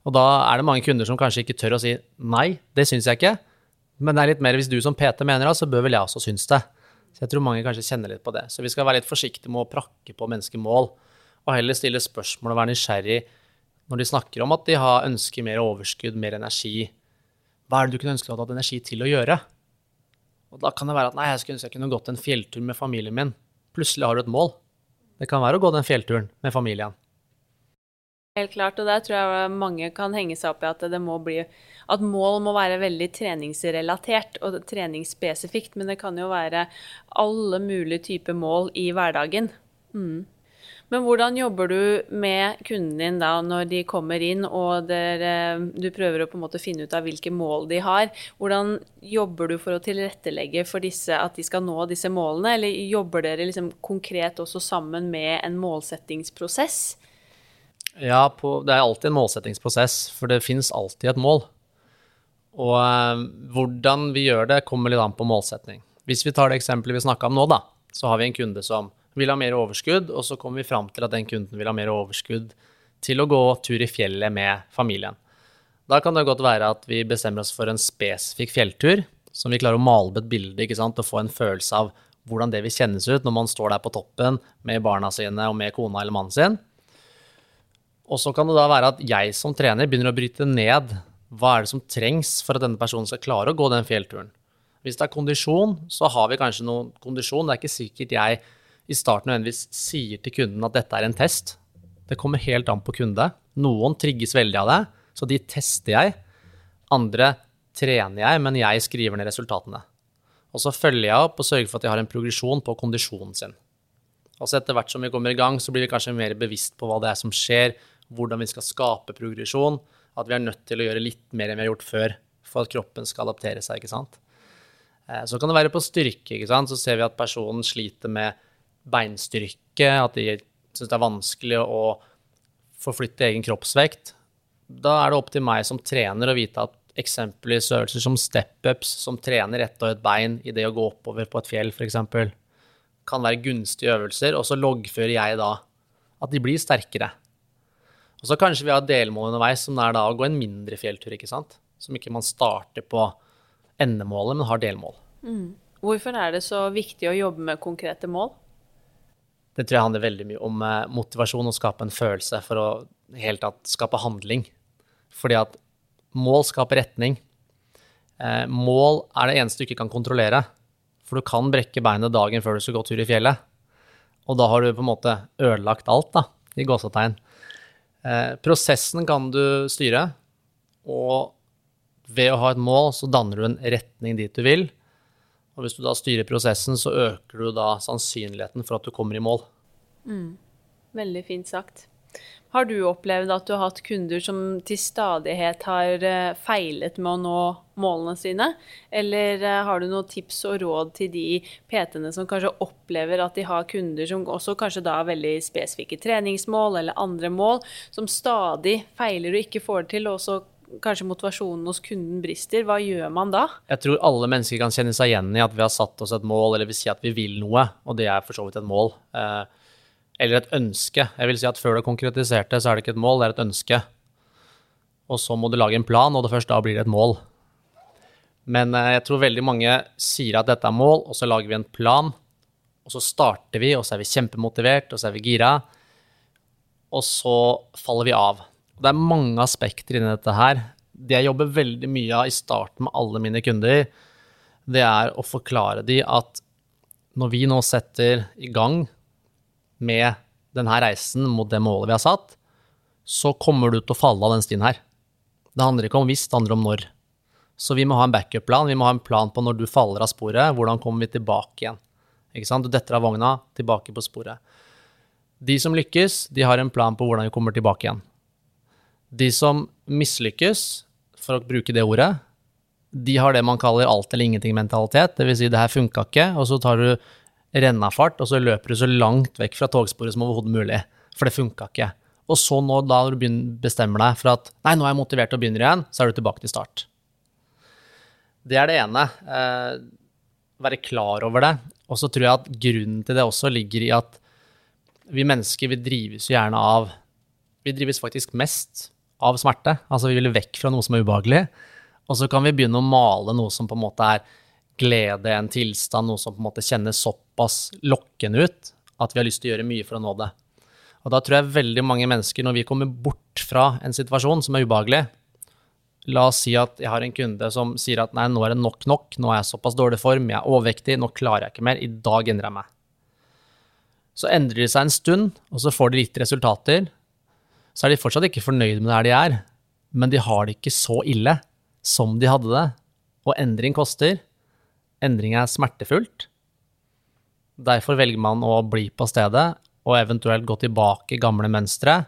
Og da er det mange kunder som kanskje ikke tør å si nei, det syns jeg ikke. Men det er litt mer hvis du som PT mener det, så bør vel jeg også synes det. Så jeg tror mange kanskje kjenner litt på det. Så vi skal være litt forsiktige med å prakke på menneskemål, og heller stille spørsmål og være nysgjerrig når de snakker om at de har ønsker mer overskudd, mer energi. Hva er det du kunne ønske du hadde hatt energi til å gjøre? Og da kan det være at nei, jeg skulle ønske jeg kunne gått en fjelltur med familien min. Plutselig har du et mål. Det kan være å gå den fjellturen med familien. Helt klart, og der tror jeg mange kan henge seg opp i at må bli At mål må være veldig treningsrelatert og treningsspesifikt, men det kan jo være alle mulige typer mål i hverdagen. Mm. Men hvordan jobber du med kunden din da når de kommer inn og der, du prøver å på en måte finne ut av hvilke mål de har? Hvordan jobber du for å tilrettelegge for disse, at de skal nå disse målene, eller jobber dere liksom konkret også sammen med en målsettingsprosess? Ja, på, det er alltid en målsettingsprosess, for det finnes alltid et mål. Og eh, hvordan vi gjør det, kommer litt an på målsetting. Hvis vi tar det eksempelet vi snakka om nå, da, så har vi en kunde som vil ha mer overskudd, og så kommer vi fram til at den kunden vil ha mer overskudd til å gå tur i fjellet med familien. Da kan det godt være at vi bestemmer oss for en spesifikk fjelltur, som vi klarer å male opp et bilde ikke sant, og få en følelse av hvordan det vil kjennes ut når man står der på toppen med barna sine og med kona eller mannen sin. Og så kan det da være at jeg som trener begynner å bryte ned hva er det som trengs for at denne personen skal klare å gå den fjellturen. Hvis det er kondisjon, så har vi kanskje noen kondisjon. Det er ikke sikkert jeg i starten nødvendigvis sier til kunden at dette er en test. Det kommer helt an på kunde. Noen trigges veldig av det, så de tester jeg. Andre trener jeg, men jeg skriver ned resultatene. Og så følger jeg opp og sørger for at jeg har en progresjon på kondisjonen sin. Og så etter hvert som vi kommer i gang, så blir vi kanskje mer bevisst på hva det er som skjer, hvordan vi skal skape progresjon, at vi er nødt til å gjøre litt mer enn vi har gjort før for at kroppen skal adaptere seg. ikke sant? Eh, så kan det være på styrke. ikke sant? Så ser vi at personen sliter med beinstyrke, at de syns det er vanskelig å forflytte egen kroppsvekt. Da er det opp til meg som trener å vite at eksempelvis øvelser som step-ups, som trener ett og et bein i det å gå oppover på et fjell, f.eks., kan være gunstige øvelser, og så loggfører jeg da at de blir sterkere. Og så kanskje vi har delmål underveis, som er da å gå en mindre fjelltur, ikke sant? Som ikke man starter på endemålet, men har delmål. Mm. Hvorfor er det så viktig å jobbe med konkrete mål? Det tror jeg handler veldig mye om eh, motivasjon og skape en følelse for å helt tatt skape handling. Fordi at mål skaper retning. Eh, mål er det eneste du ikke kan kontrollere. For du kan brekke beinet dagen før du skal gå tur i fjellet. Og da har du på en måte ødelagt alt, da, i gåsetegn. Eh, prosessen kan du styre, og ved å ha et mål, så danner du en retning dit du vil. Og hvis du da styrer prosessen, så øker du da sannsynligheten for at du kommer i mål. Mm. Veldig fint sagt. Har du opplevd at du har hatt kunder som til stadighet har eh, feilet med å nå målene sine? Eller eh, har du noen tips og råd til de PT-ene som kanskje opplever at de har kunder som også kanskje da har veldig spesifikke treningsmål eller andre mål, som stadig feiler og ikke får det til, og så kanskje motivasjonen hos kunden brister, hva gjør man da? Jeg tror alle mennesker kan kjenne seg igjen i at vi har satt oss et mål, eller vi sier at vi vil noe, og det er for så vidt et mål. Eh, eller et ønske. Jeg vil si at før du det, så er det ikke et mål, det er et ønske. Og så må du lage en plan, og det først da blir det et mål. Men eh, jeg tror veldig mange sier at dette er mål, og så lager vi en plan. Og så starter vi, og så er vi kjempemotivert, og så er vi gira. Og så faller vi av. Det er mange aspekter inni dette her. Det jeg jobber veldig mye av i starten med alle mine kunder, det er å forklare de at når vi nå setter i gang med denne reisen mot det målet vi har satt, så kommer du til å falle av den stien her. Det handler ikke om hvis, det handler om når. Så vi må ha en backup-plan. Vi må ha en plan på når du faller av sporet, hvordan kommer vi tilbake igjen. Ikke sant? Du detter av vogna, tilbake på sporet. De som lykkes, de har en plan på hvordan vi kommer tilbake igjen. De som mislykkes, for å bruke det ordet, de har det man kaller alt eller ingenting-mentalitet. Vil si, det her funka ikke, og så tar du rennafart, og så løper du så langt vekk fra togsporet som overhodet mulig. For det funka ikke. Og så nå, da du bestemmer deg for at nei, nå er jeg motivert og begynner igjen, så er du tilbake til start. Det er det ene. Eh, være klar over det. Og så tror jeg at grunnen til det også ligger i at vi mennesker vi drives jo gjerne av Vi drives faktisk mest av smerte. Altså vi vil vekk fra noe som er ubehagelig. Og så kan vi begynne å male noe som på en måte er glede, en tilstand, noe som på en måte kjennes såpass lokkende ut at vi har lyst til å gjøre mye for å nå det. Og da tror jeg veldig mange mennesker, når vi kommer bort fra en situasjon som er ubehagelig La oss si at jeg har en kunde som sier at nei, nå er det nok nok, nå er jeg såpass dårlig form, jeg er overvektig, nå klarer jeg ikke mer, i dag endrer jeg meg. Så endrer de seg en stund, og så får de litt resultater, så er de fortsatt ikke fornøyd med der de er, men de har det ikke så ille som de hadde det. Og endring koster. Endring er smertefullt. Derfor velger man å bli på stedet og eventuelt gå tilbake i gamle mønstre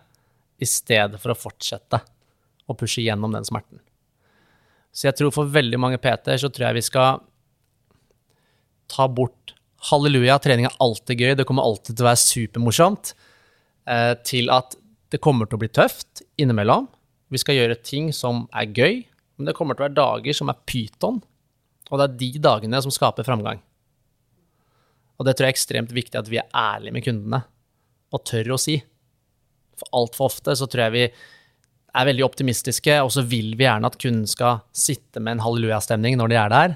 i stedet for å fortsette å pushe gjennom den smerten. Så jeg tror for veldig mange PT-er så tror jeg vi skal ta bort halleluja, trening er alltid gøy, det kommer alltid til å være supermorsomt, eh, til at det kommer til å bli tøft innimellom. Vi skal gjøre ting som er gøy, men det kommer til å være dager som er pyton. Og det er de dagene som skaper framgang. Og det tror jeg er ekstremt viktig at vi er ærlige med kundene og tør å si. For altfor ofte så tror jeg vi er veldig optimistiske, og så vil vi gjerne at kunden skal sitte med en hallelujastemning når de er der,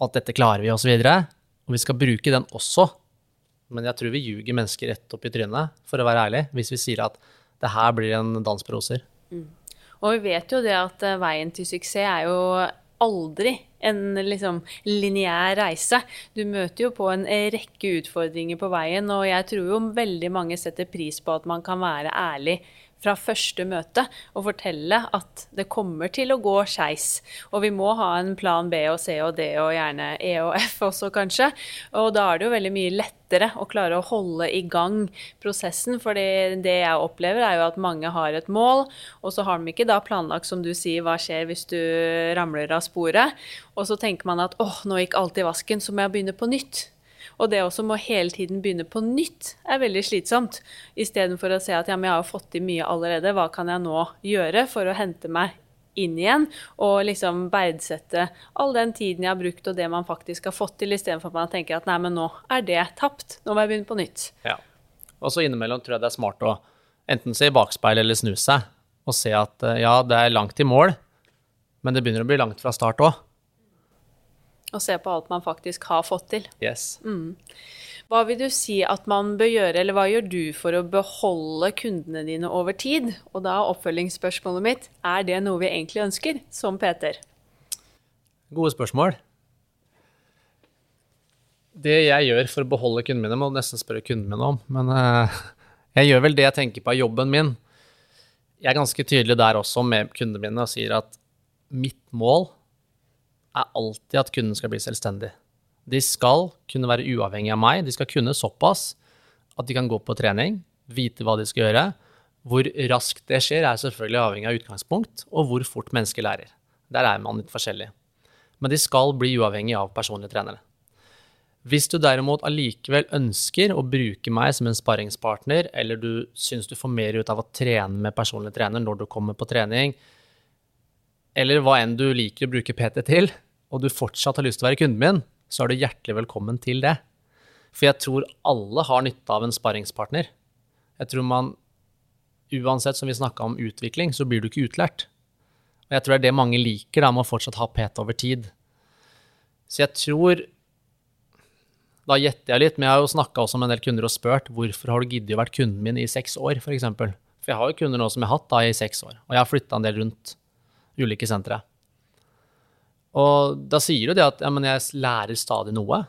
og at dette klarer vi. Og, så og vi skal bruke den også. Men jeg tror vi ljuger mennesker rett opp i trynet, for å være ærlig, hvis vi sier at det her blir en dans på roser. Mm. Og vi vet jo det at eh, veien til suksess er jo aldri en liksom lineær reise. Du møter jo på en rekke utfordringer på veien, og jeg tror jo veldig mange setter pris på at man kan være ærlig fra første møte og fortelle at det kommer til å gå skeis. Og vi må ha en plan B og C og D og gjerne E og F også, kanskje. Og da er det jo veldig mye lettere å klare å holde i gang prosessen. For det jeg opplever, er jo at mange har et mål, og så har de ikke da planlagt, som du sier, hva skjer hvis du ramler av sporet. Og så tenker man at åh, nå gikk alt i vasken, så må jeg begynne på nytt. Og det også med å hele tiden begynne på nytt er veldig slitsomt. Istedenfor å se at ja, men jeg har fått til mye allerede, hva kan jeg nå gjøre for å hente meg inn igjen, og liksom verdsette all den tiden jeg har brukt, og det man faktisk har fått til, istedenfor at man tenker at nei, men nå er det tapt, nå må jeg begynne på nytt. Ja. Og så innimellom tror jeg det er smart å enten se i bakspeilet eller snu seg, og se at eh, ja, det er langt i mål, men det begynner å bli langt fra start òg. Og se på alt man faktisk har fått til. Yes. Mm. Hva vil du si at man bør gjøre, eller hva gjør du for å beholde kundene dine over tid? Og da er oppfølgingsspørsmålet mitt er det noe vi egentlig ønsker som Peter? Gode spørsmål. Det jeg gjør for å beholde kundene mine, må du nesten spørre kundene mine om. Men uh, jeg gjør vel det jeg tenker på av jobben min. Jeg er ganske tydelig der også med kundene mine og sier at mitt mål er alltid at kunden skal bli selvstendig. De skal kunne være uavhengig av meg. De skal kunne såpass at de kan gå på trening, vite hva de skal gjøre. Hvor raskt det skjer, er selvfølgelig avhengig av utgangspunkt, og hvor fort mennesker lærer. Der er man litt forskjellig. Men de skal bli uavhengig av personlige trenere. Hvis du derimot allikevel ønsker å bruke meg som en sparringspartner, eller du syns du får mer ut av å trene med personlig trener når du kommer på trening, eller hva enn du liker å bruke PT til, og du fortsatt har lyst til å være kunden min, så er du hjertelig velkommen til det. For jeg tror alle har nytte av en sparringspartner. Jeg tror man, uansett som vi snakka om utvikling, så blir du ikke utlært. Og jeg tror det er det mange liker, da, med å fortsatt ha PT over tid. Så jeg tror Da gjetter jeg litt, men jeg har jo snakka også med en del kunder og spurt hvorfor har du giddet å være kunden min i seks år, f.eks. For, for jeg har jo kunder nå som jeg har hatt da i seks år, og jeg har flytta en del rundt ulike sentre. Og da sier du det at ja, jeg lærer stadig noe.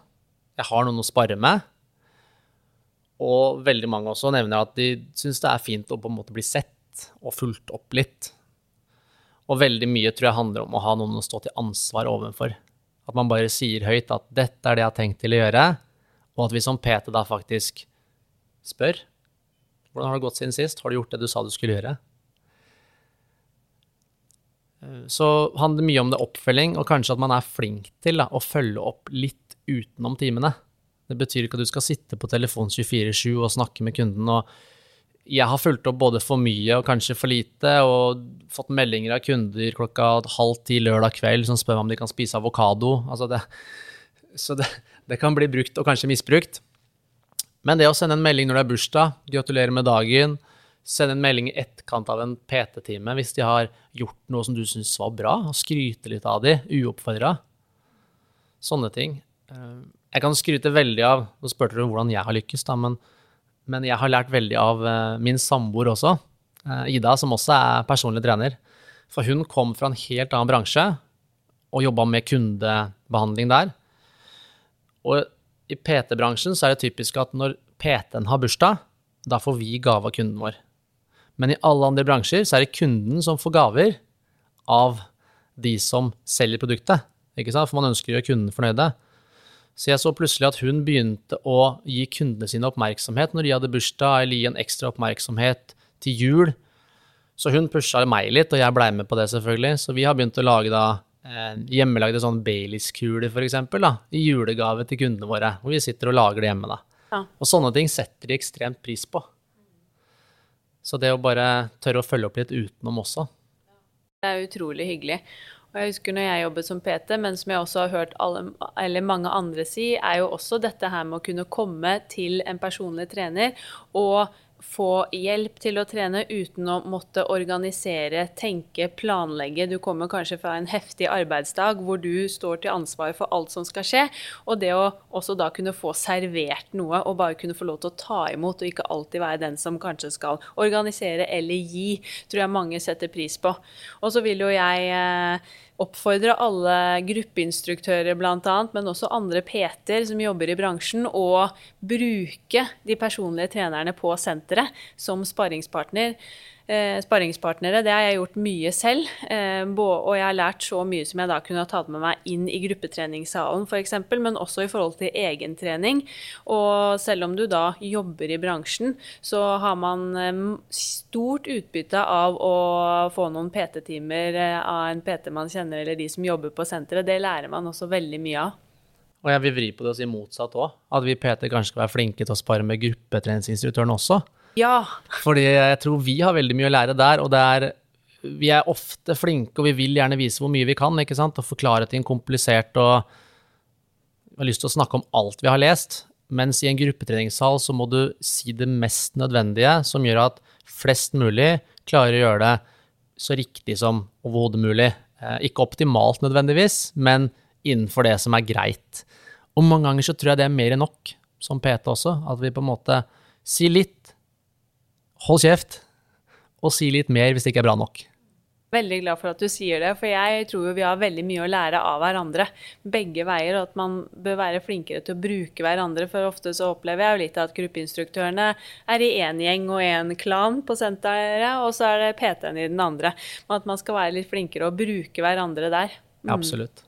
Jeg har noen å spare med. Og veldig mange også nevner at de syns det er fint å på en måte bli sett og fulgt opp litt. Og veldig mye tror jeg handler om å ha noen å stå til ansvar overfor. At man bare sier høyt at 'dette er det jeg har tenkt til å gjøre', og at vi som PT da faktisk spør 'Hvordan har det gått siden sist? Har du gjort det du sa du skulle gjøre?' Eh, så handler mye om det oppfølging, og kanskje at man er flink til da, å følge opp litt utenom timene. Det betyr ikke at du skal sitte på telefon 24-7 og snakke med kunden. og Jeg har fulgt opp både for mye og kanskje for lite, og fått meldinger av kunder klokka halv ti lørdag kveld som spør meg om de kan spise avokado. Altså så det, det kan bli brukt og kanskje misbrukt. Men det å sende en melding når det er bursdag, gratulerer med dagen, Send en melding i etterkant av en PT-time hvis de har gjort noe som du syns var bra, og skryte litt av de, uoppfordra. Sånne ting. Eh, jeg kan skryte veldig av Nå spurte du hvordan jeg har lykkes, da, men, men jeg har lært veldig av eh, min samboer også. Eh, Ida, som også er personlig trener. For hun kom fra en helt annen bransje og jobba med kundebehandling der. Og i PT-bransjen så er det typisk at når PT-en har bursdag, da får vi gave av kunden vår. Men i alle andre bransjer så er det kunden som får gaver av de som selger produktet. Ikke sant? For man ønsker å gjøre kunden fornøyde. Så jeg så plutselig at hun begynte å gi kundene sine oppmerksomhet når de hadde bursdag, eller gi en ekstra oppmerksomhet til jul. Så hun pusha meg litt, og jeg blei med på det, selvfølgelig. Så vi har begynt å lage da eh, hjemmelagde sånn Baileys-kuler, f.eks., i julegave til kundene våre. Hvor vi sitter og lager det hjemme, da. Ja. Og sånne ting setter de ekstremt pris på. Så det å bare tørre å følge opp litt utenom også. Det er utrolig hyggelig. Og jeg husker når jeg jobbet som PT, men som jeg også har hørt alle, mange andre si, er jo også dette her med å kunne komme til en personlig trener og få hjelp til å trene uten å måtte organisere, tenke, planlegge. Du kommer kanskje fra en heftig arbeidsdag hvor du står til ansvar for alt som skal skje. Og det å også da kunne få servert noe og bare kunne få lov til å ta imot, og ikke alltid være den som kanskje skal organisere eller gi, tror jeg mange setter pris på. Og så vil jo jeg eh, oppfordre alle gruppeinstruktører bl.a., men også andre PT-er som jobber i bransjen, å bruke de personlige trenerne på senteret som sparringspartner sparringspartnere. Det har jeg gjort mye selv. Eh, og jeg har lært så mye som jeg da kunne ha tatt med meg inn i gruppetreningssalen f.eks., men også i forhold til egentrening. Og selv om du da jobber i bransjen, så har man eh, stort utbytte av å få noen PT-timer eh, av en PT man kjenner, eller de som jobber på senteret. Det lærer man også veldig mye av. Og jeg vil vri på det og si motsatt òg. At vi PT kanskje skal være flinke til å spare med gruppetreningsinstruktøren også. Ja. Fordi jeg tror vi har veldig mye å lære der, og det er Vi er ofte flinke, og vi vil gjerne vise hvor mye vi kan, ikke sant, og forklare ting komplisert og har lyst til å snakke om alt vi har lest, mens i en gruppetreningssal så må du si det mest nødvendige, som gjør at flest mulig klarer å gjøre det så riktig som overhodet mulig. Eh, ikke optimalt nødvendigvis, men innenfor det som er greit. Og mange ganger så tror jeg det er mer enn nok, som PT også, at vi på en måte sier litt, hold kjeft, og si litt mer hvis det ikke er bra nok. Veldig glad for at du sier det, for jeg tror jo vi har veldig mye å lære av hverandre. Begge veier, og at man bør være flinkere til å bruke hverandre. For ofte så opplever jeg jo litt at gruppeinstruktørene er i én gjeng og én klan på senteret, og så er det PT-en i den andre. Men at man skal være litt flinkere og bruke hverandre der. Mm. Absolutt.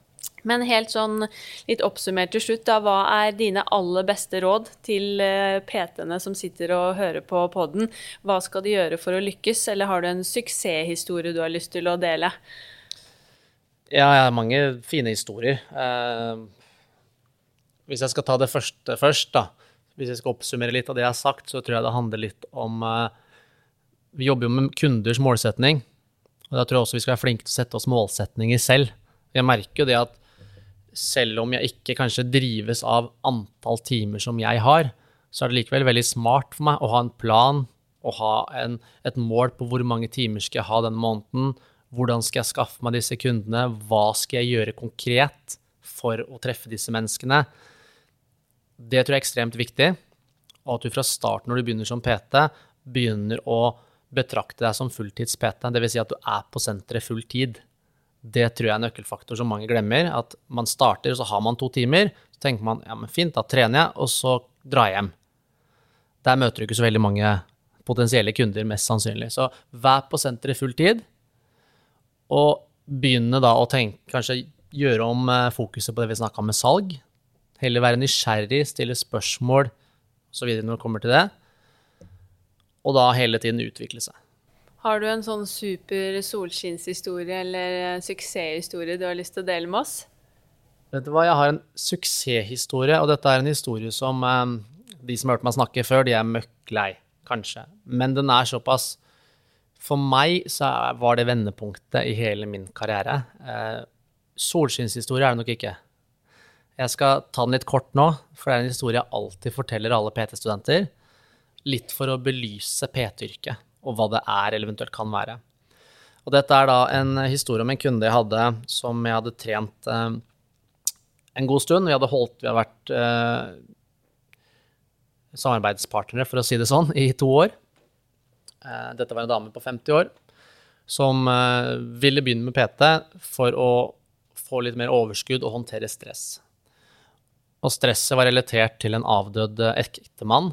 Men helt sånn litt oppsummert til slutt, da, hva er dine aller beste råd til eh, PT-ene som sitter og hører på poden? Hva skal de gjøre for å lykkes, eller har du en suksesshistorie du har lyst til å dele? Ja, jeg har mange fine historier. Eh, hvis jeg skal ta det første først, da. Hvis jeg skal oppsummere litt av det jeg har sagt, så tror jeg det handler litt om eh, Vi jobber jo med kunders målsetning, og da tror jeg også vi skal være flinke til å sette oss målsetninger selv. Jeg merker jo det at selv om jeg ikke kanskje drives av antall timer som jeg har, så er det likevel veldig smart for meg å ha en plan og ha en, et mål på hvor mange timer skal jeg ha denne måneden, hvordan skal jeg skaffe meg disse kundene, hva skal jeg gjøre konkret for å treffe disse menneskene. Det tror jeg er ekstremt viktig, og at du fra starten når du begynner som PT, begynner å betrakte deg som fulltids-PT, dvs. Si at du er på senteret full tid. Det tror jeg er en nøkkelfaktor som mange glemmer. At man starter, og så har man to timer. Så tenker man ja, men fint, da trener jeg, og så drar jeg hjem. Der møter du ikke så veldig mange potensielle kunder, mest sannsynlig. Så vær på senteret full tid, og begynne da å tenke, kanskje gjøre om eh, fokuset på det vi snakka om med salg. Heller være nysgjerrig, stille spørsmål osv. når det kommer til det. Og da hele tiden utvikle seg. Har du en sånn super solskinnshistorie eller suksesshistorie du har lyst til å dele med oss? Vet du hva, jeg har en suksesshistorie, og dette er en historie som eh, de som har hørt meg snakke før, de er møkk lei, kanskje. Men den er såpass For meg så var det vendepunktet i hele min karriere. Eh, solskinnshistorie er det nok ikke. Jeg skal ta den litt kort nå, for det er en historie jeg alltid forteller alle PT-studenter. Litt for å belyse PT-yrket og hva det er eller eventuelt kan være. Og dette er da en historie om en kunde jeg hadde som jeg hadde trent eh, en god stund. Vi hadde holdt, vi har vært eh, samarbeidspartnere, for å si det sånn, i to år. Eh, dette var en dame på 50 år som eh, ville begynne med PT for å få litt mer overskudd og håndtere stress. Og stresset var relatert til en avdød ektemann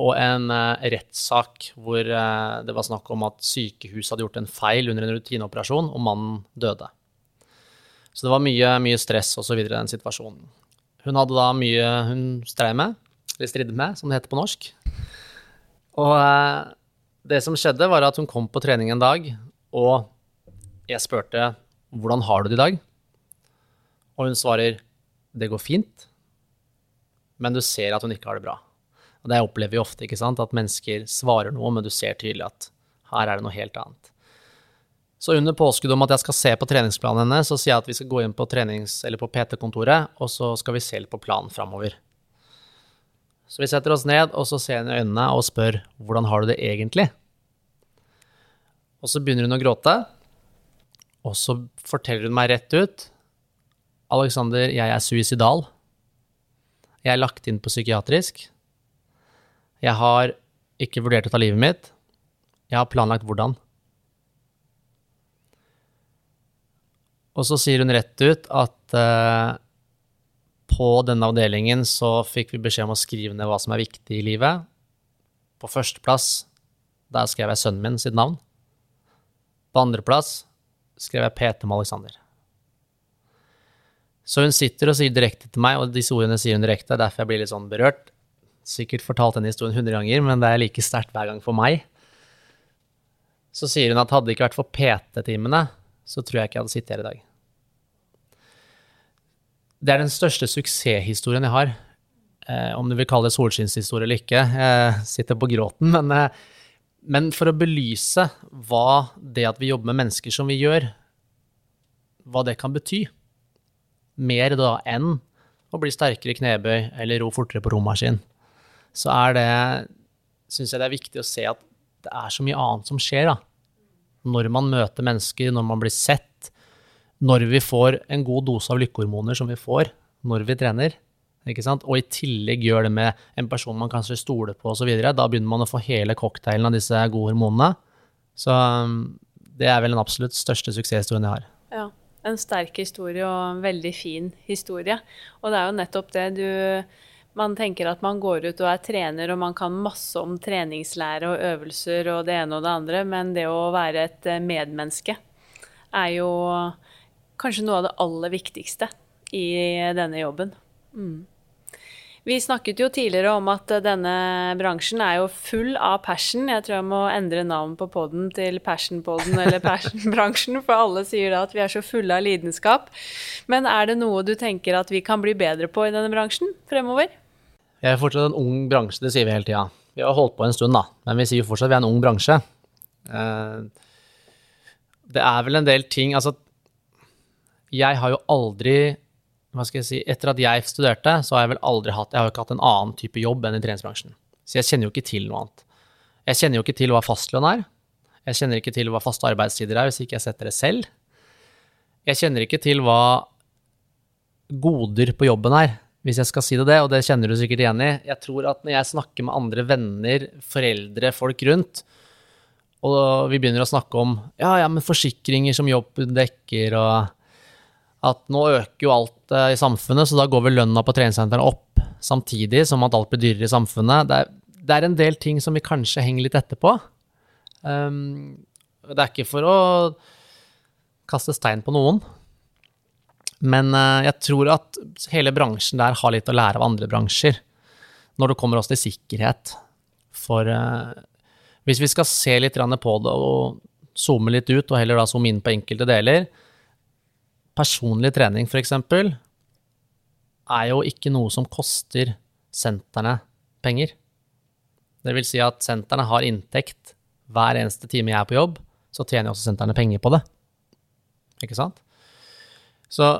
og en uh, rettssak hvor uh, det var snakk om at sykehuset hadde gjort en feil under en rutineoperasjon, og mannen døde. Så det var mye, mye stress osv. i den situasjonen. Hun hadde da mye hun strei med, eller stridde med, som det heter på norsk. Og uh, det som skjedde, var at hun kom på trening en dag, og jeg spurte hvordan har du det i dag? Og hun svarer det går fint, men du ser at hun ikke har det bra. Og det opplever vi ofte, ikke sant, at mennesker svarer noe, men du ser tydelig at her er det noe helt annet. Så under påskudd om at jeg skal se på treningsplanen hennes, så sier jeg at vi skal gå inn på, på PT-kontoret, og så skal vi se på planen framover. Så vi setter oss ned, og så ser hun i øynene og spør hvordan har du det egentlig? Og så begynner hun å gråte, og så forteller hun meg rett ut Alexander, jeg er suicidal. Jeg er lagt inn på psykiatrisk. Jeg har ikke vurdert å ta livet mitt. Jeg har planlagt hvordan. Og så sier hun rett ut at uh, på denne avdelingen så fikk vi beskjed om å skrive ned hva som er viktig i livet. På førsteplass, der skrev jeg sønnen min sitt navn. På andreplass skrev jeg PT med Alexander. Så hun sitter og sier direkte til meg, og disse ordene sier hun direkte, derfor jeg blir litt sånn berørt. Sikkert fortalt denne historien hundre ganger, men det er like sterkt hver gang for meg. Så sier hun at hadde det ikke vært for PT-timene, så tror jeg ikke jeg hadde sittet her i dag. Det er den største suksesshistorien jeg har. Eh, om du vil kalle det solskinnshistorie eller ikke. Jeg sitter på gråten, men, eh, men for å belyse hva det at vi jobber med mennesker som vi gjør, hva det kan bety. Mer da enn å bli sterkere i knebøy eller ro fortere på romaskin. Så er det Syns jeg det er viktig å se at det er så mye annet som skjer, da når man møter mennesker, når man blir sett, når vi får en god dose av lykkehormoner som vi får når vi trener, ikke sant? og i tillegg gjør det med en person man kanskje stoler på osv., da begynner man å få hele cocktailen av disse gode hormonene. Så um, det er vel den absolutt største suksesshistorien jeg har. Ja, en sterk historie og en veldig fin historie. Og det er jo nettopp det du man tenker at man går ut og er trener, og man kan masse om treningslære og øvelser og det ene og det andre, men det å være et eh, medmenneske er jo kanskje noe av det aller viktigste i denne jobben. Mm. Vi snakket jo tidligere om at denne bransjen er jo full av passion. Jeg tror jeg må endre navn på poden til Passion-poden eller (laughs) Passion-bransjen, for alle sier da at vi er så fulle av lidenskap. Men er det noe du tenker at vi kan bli bedre på i denne bransjen fremover? Vi er fortsatt en ung bransje, det sier vi hele tida. Vi har holdt på en stund, da, men vi sier jo fortsatt at vi er en ung bransje. Eh, det er vel en del ting Altså, jeg har jo aldri hva skal jeg si, Etter at jeg studerte, så har jeg vel aldri hatt Jeg har jo ikke hatt en annen type jobb enn i treningsbransjen. Så jeg kjenner jo ikke til noe annet. Jeg kjenner jo ikke til hva fastlønn er. Jeg kjenner ikke til hva faste arbeidstider er, hvis ikke jeg setter det selv. Jeg kjenner ikke til hva goder på jobben er hvis jeg skal si det, det, og det kjenner du sikkert igjen i. Jeg tror at når jeg snakker med andre venner, foreldre, folk rundt, og vi begynner å snakke om ja, ja, men forsikringer som jobb dekker, og at nå øker jo alt eh, i samfunnet, så da går vel lønna på treningssentrene opp samtidig som at alt blir dyrere i samfunnet. Det er, det er en del ting som vi kanskje henger litt etterpå. Um, det er ikke for å kaste stein på noen, men eh, jeg tror at hele bransjen der har litt å lære av andre bransjer når det kommer oss til sikkerhet. For uh, hvis vi skal se litt på det og zoome litt ut, og heller da zoome inn på enkelte deler Personlig trening, f.eks., er jo ikke noe som koster sentrene penger. Det vil si at sentrene har inntekt hver eneste time jeg er på jobb, så tjener også sentrene penger på det. Ikke sant? Så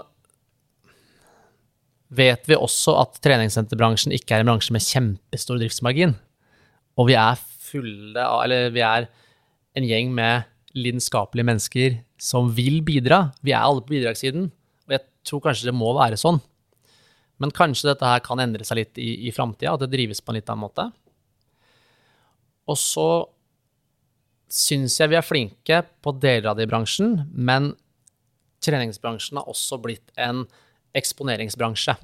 vet vi også at treningssenterbransjen ikke er en bransje med kjempestor driftsmargin. Og vi er fulle av Eller vi er en gjeng med lidenskapelige mennesker som vil bidra. Vi er alle på bidragssiden, og jeg tror kanskje det må være sånn. Men kanskje dette her kan endre seg litt i, i framtida, at det drives på en litt annen måte. Og så syns jeg vi er flinke på deler av det i bransjen, men treningsbransjen har også blitt en eksponeringsbransje.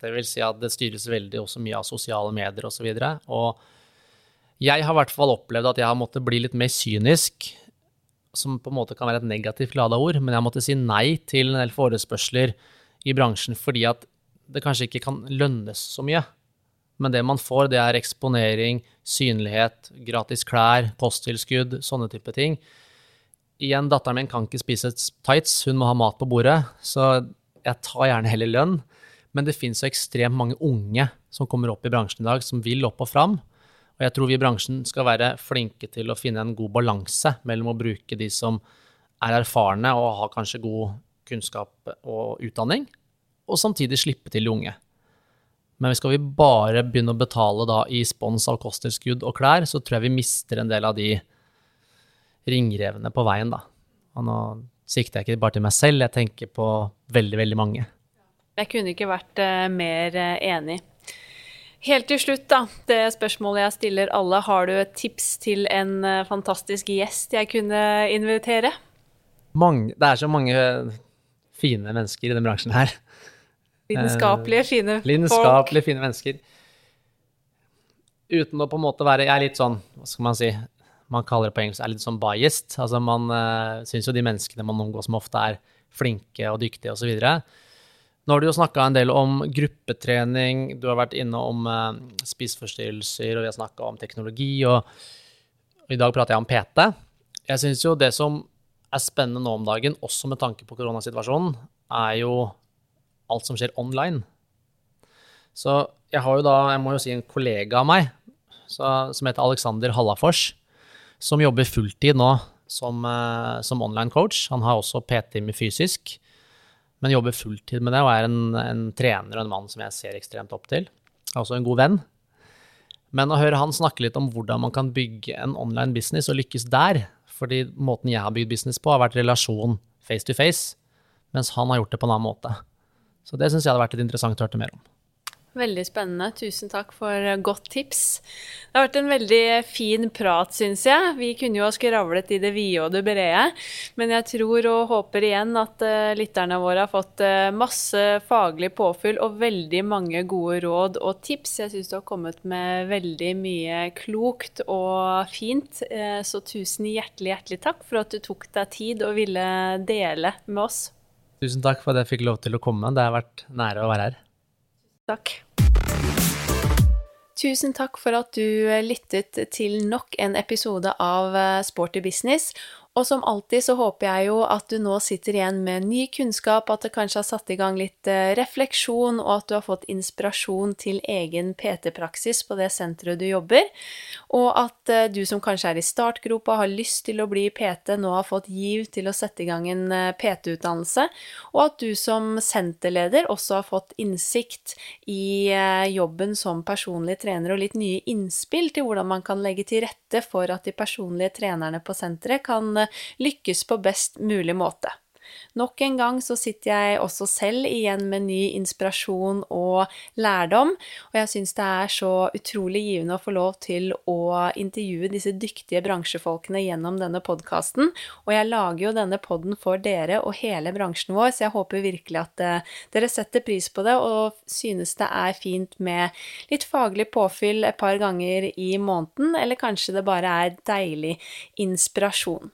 Det vil si at det styres veldig også mye av sosiale medier osv. Og, så og jeg har i hvert fall opplevd at jeg har måttet bli litt mer kynisk, som på en måte kan være et negativt lada ord, men jeg måtte si nei til en del forespørsler i bransjen fordi at det kanskje ikke kan lønnes så mye. Men det man får, det er eksponering, synlighet, gratis klær, posttilskudd, sånne type ting. Igjen, datteren min kan ikke spise tights, hun må ha mat på bordet. Så jeg tar gjerne heller lønn. Men det finnes så ekstremt mange unge som kommer opp i bransjen i dag, som vil opp og fram. Og jeg tror vi i bransjen skal være flinke til å finne en god balanse mellom å bruke de som er erfarne og har kanskje god kunnskap og utdanning, og samtidig slippe til de unge. Men skal vi bare begynne å betale da i spons av kosttilskudd og klær, så tror jeg vi mister en del av de ringrevene på veien, da. Og nå sikter jeg ikke bare til meg selv, jeg tenker på veldig, veldig mange. Jeg kunne ikke vært uh, mer uh, enig. Helt til slutt, da, det spørsmålet jeg stiller alle. Har du et tips til en uh, fantastisk gjest jeg kunne invitere? Mange, det er så mange fine mennesker i den bransjen her. (laughs) Lidenskapelige, fine folk. Lidenskapelige, fine mennesker. Uten å på en måte være Jeg er litt sånn, hva skal man si Man kaller det på engelsk er litt sånn biased. Altså man uh, syns jo de menneskene man omgås med ofte er flinke og dyktige osv. Nå har du jo snakka en del om gruppetrening, du har vært inne om uh, spiseforstyrrelser, og vi har snakka om teknologi, og, i dag prater jeg om PT. Jeg syns jo det som er spennende nå om dagen, også med tanke på koronasituasjonen, er jo alt som skjer online. Så jeg har jo da, jeg må jo si en kollega av meg så, som heter Alexander Hallafors, som jobber fulltid nå som, uh, som online coach. Han har også PT-time fysisk men jobber fulltid med det og er en, en, trener og en mann som jeg ser ekstremt opp til. Er også en god venn. Men å høre han snakke litt om hvordan man kan bygge en online business og lykkes der, fordi måten jeg har bygd business på, har vært relasjon face to face, mens han har gjort det på en annen måte. Så det syns jeg hadde vært litt interessant å høre mer om. Veldig spennende. Tusen takk for godt tips. Det har vært en veldig fin prat, syns jeg. Vi kunne jo ha skravlet i det vide og det brede, men jeg tror og håper igjen at uh, lytterne våre har fått uh, masse faglig påfyll og veldig mange gode råd og tips. Jeg syns du har kommet med veldig mye klokt og fint, så tusen hjertelig, hjertelig takk for at du tok deg tid og ville dele med oss. Tusen takk for at jeg fikk lov til å komme. Det har vært nære å være her. Takk. Tusen takk for at du lyttet til nok en episode av eh, Sporty business. Og som alltid så håper jeg jo at du nå sitter igjen med ny kunnskap, at det kanskje har satt i gang litt eh, refleksjon, og at du har fått inspirasjon til egen PT-praksis på det senteret du jobber. Og at eh, du som kanskje er i startgropa, har lyst til å bli PT, nå har fått giv til å sette i gang en eh, PT-utdannelse. Og at du som senterleder også har fått innsikt i jobben som personlig trener, og litt nye innspill til hvordan man kan legge til rette for at de personlige trenerne på senteret kan lykkes på best mulig måte. Nok en gang så sitter jeg også selv igjen med ny inspirasjon og lærdom, og jeg syns det er så utrolig givende å få lov til å intervjue disse dyktige bransjefolkene gjennom denne podkasten. Og jeg lager jo denne poden for dere og hele bransjen vår, så jeg håper virkelig at uh, dere setter pris på det og synes det er fint med litt faglig påfyll et par ganger i måneden, eller kanskje det bare er deilig inspirasjon.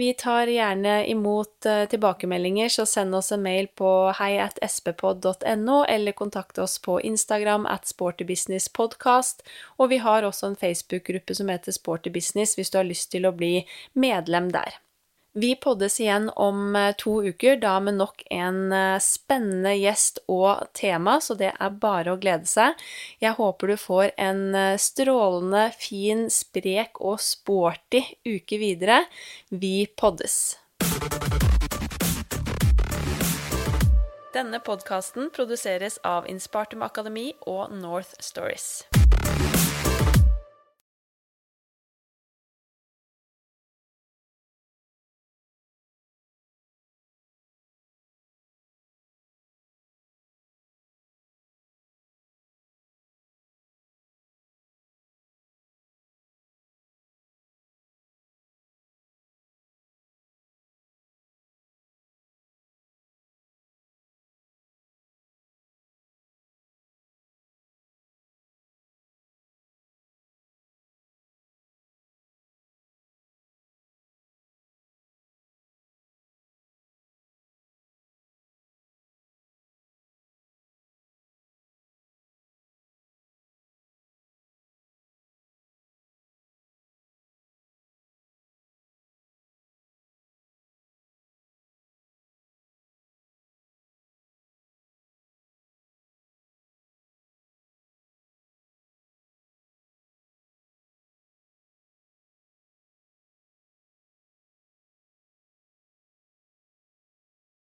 Vi tar gjerne imot uh, tilbakemeldinger, så send oss en mail på heiatspod.no, eller kontakt oss på Instagram at sportybusinesspodkast. Og vi har også en Facebook-gruppe som heter Sporty Business, hvis du har lyst til å bli medlem der. Vi poddes igjen om eh, to uker, da med nok en eh, spennende gjest og tema, så det er bare å glede seg. Jeg håper du får en eh, strålende, fin, sprek og sporty uke videre. Vi poddes! Denne podkasten produseres av Inspartum Akademi og North Stories.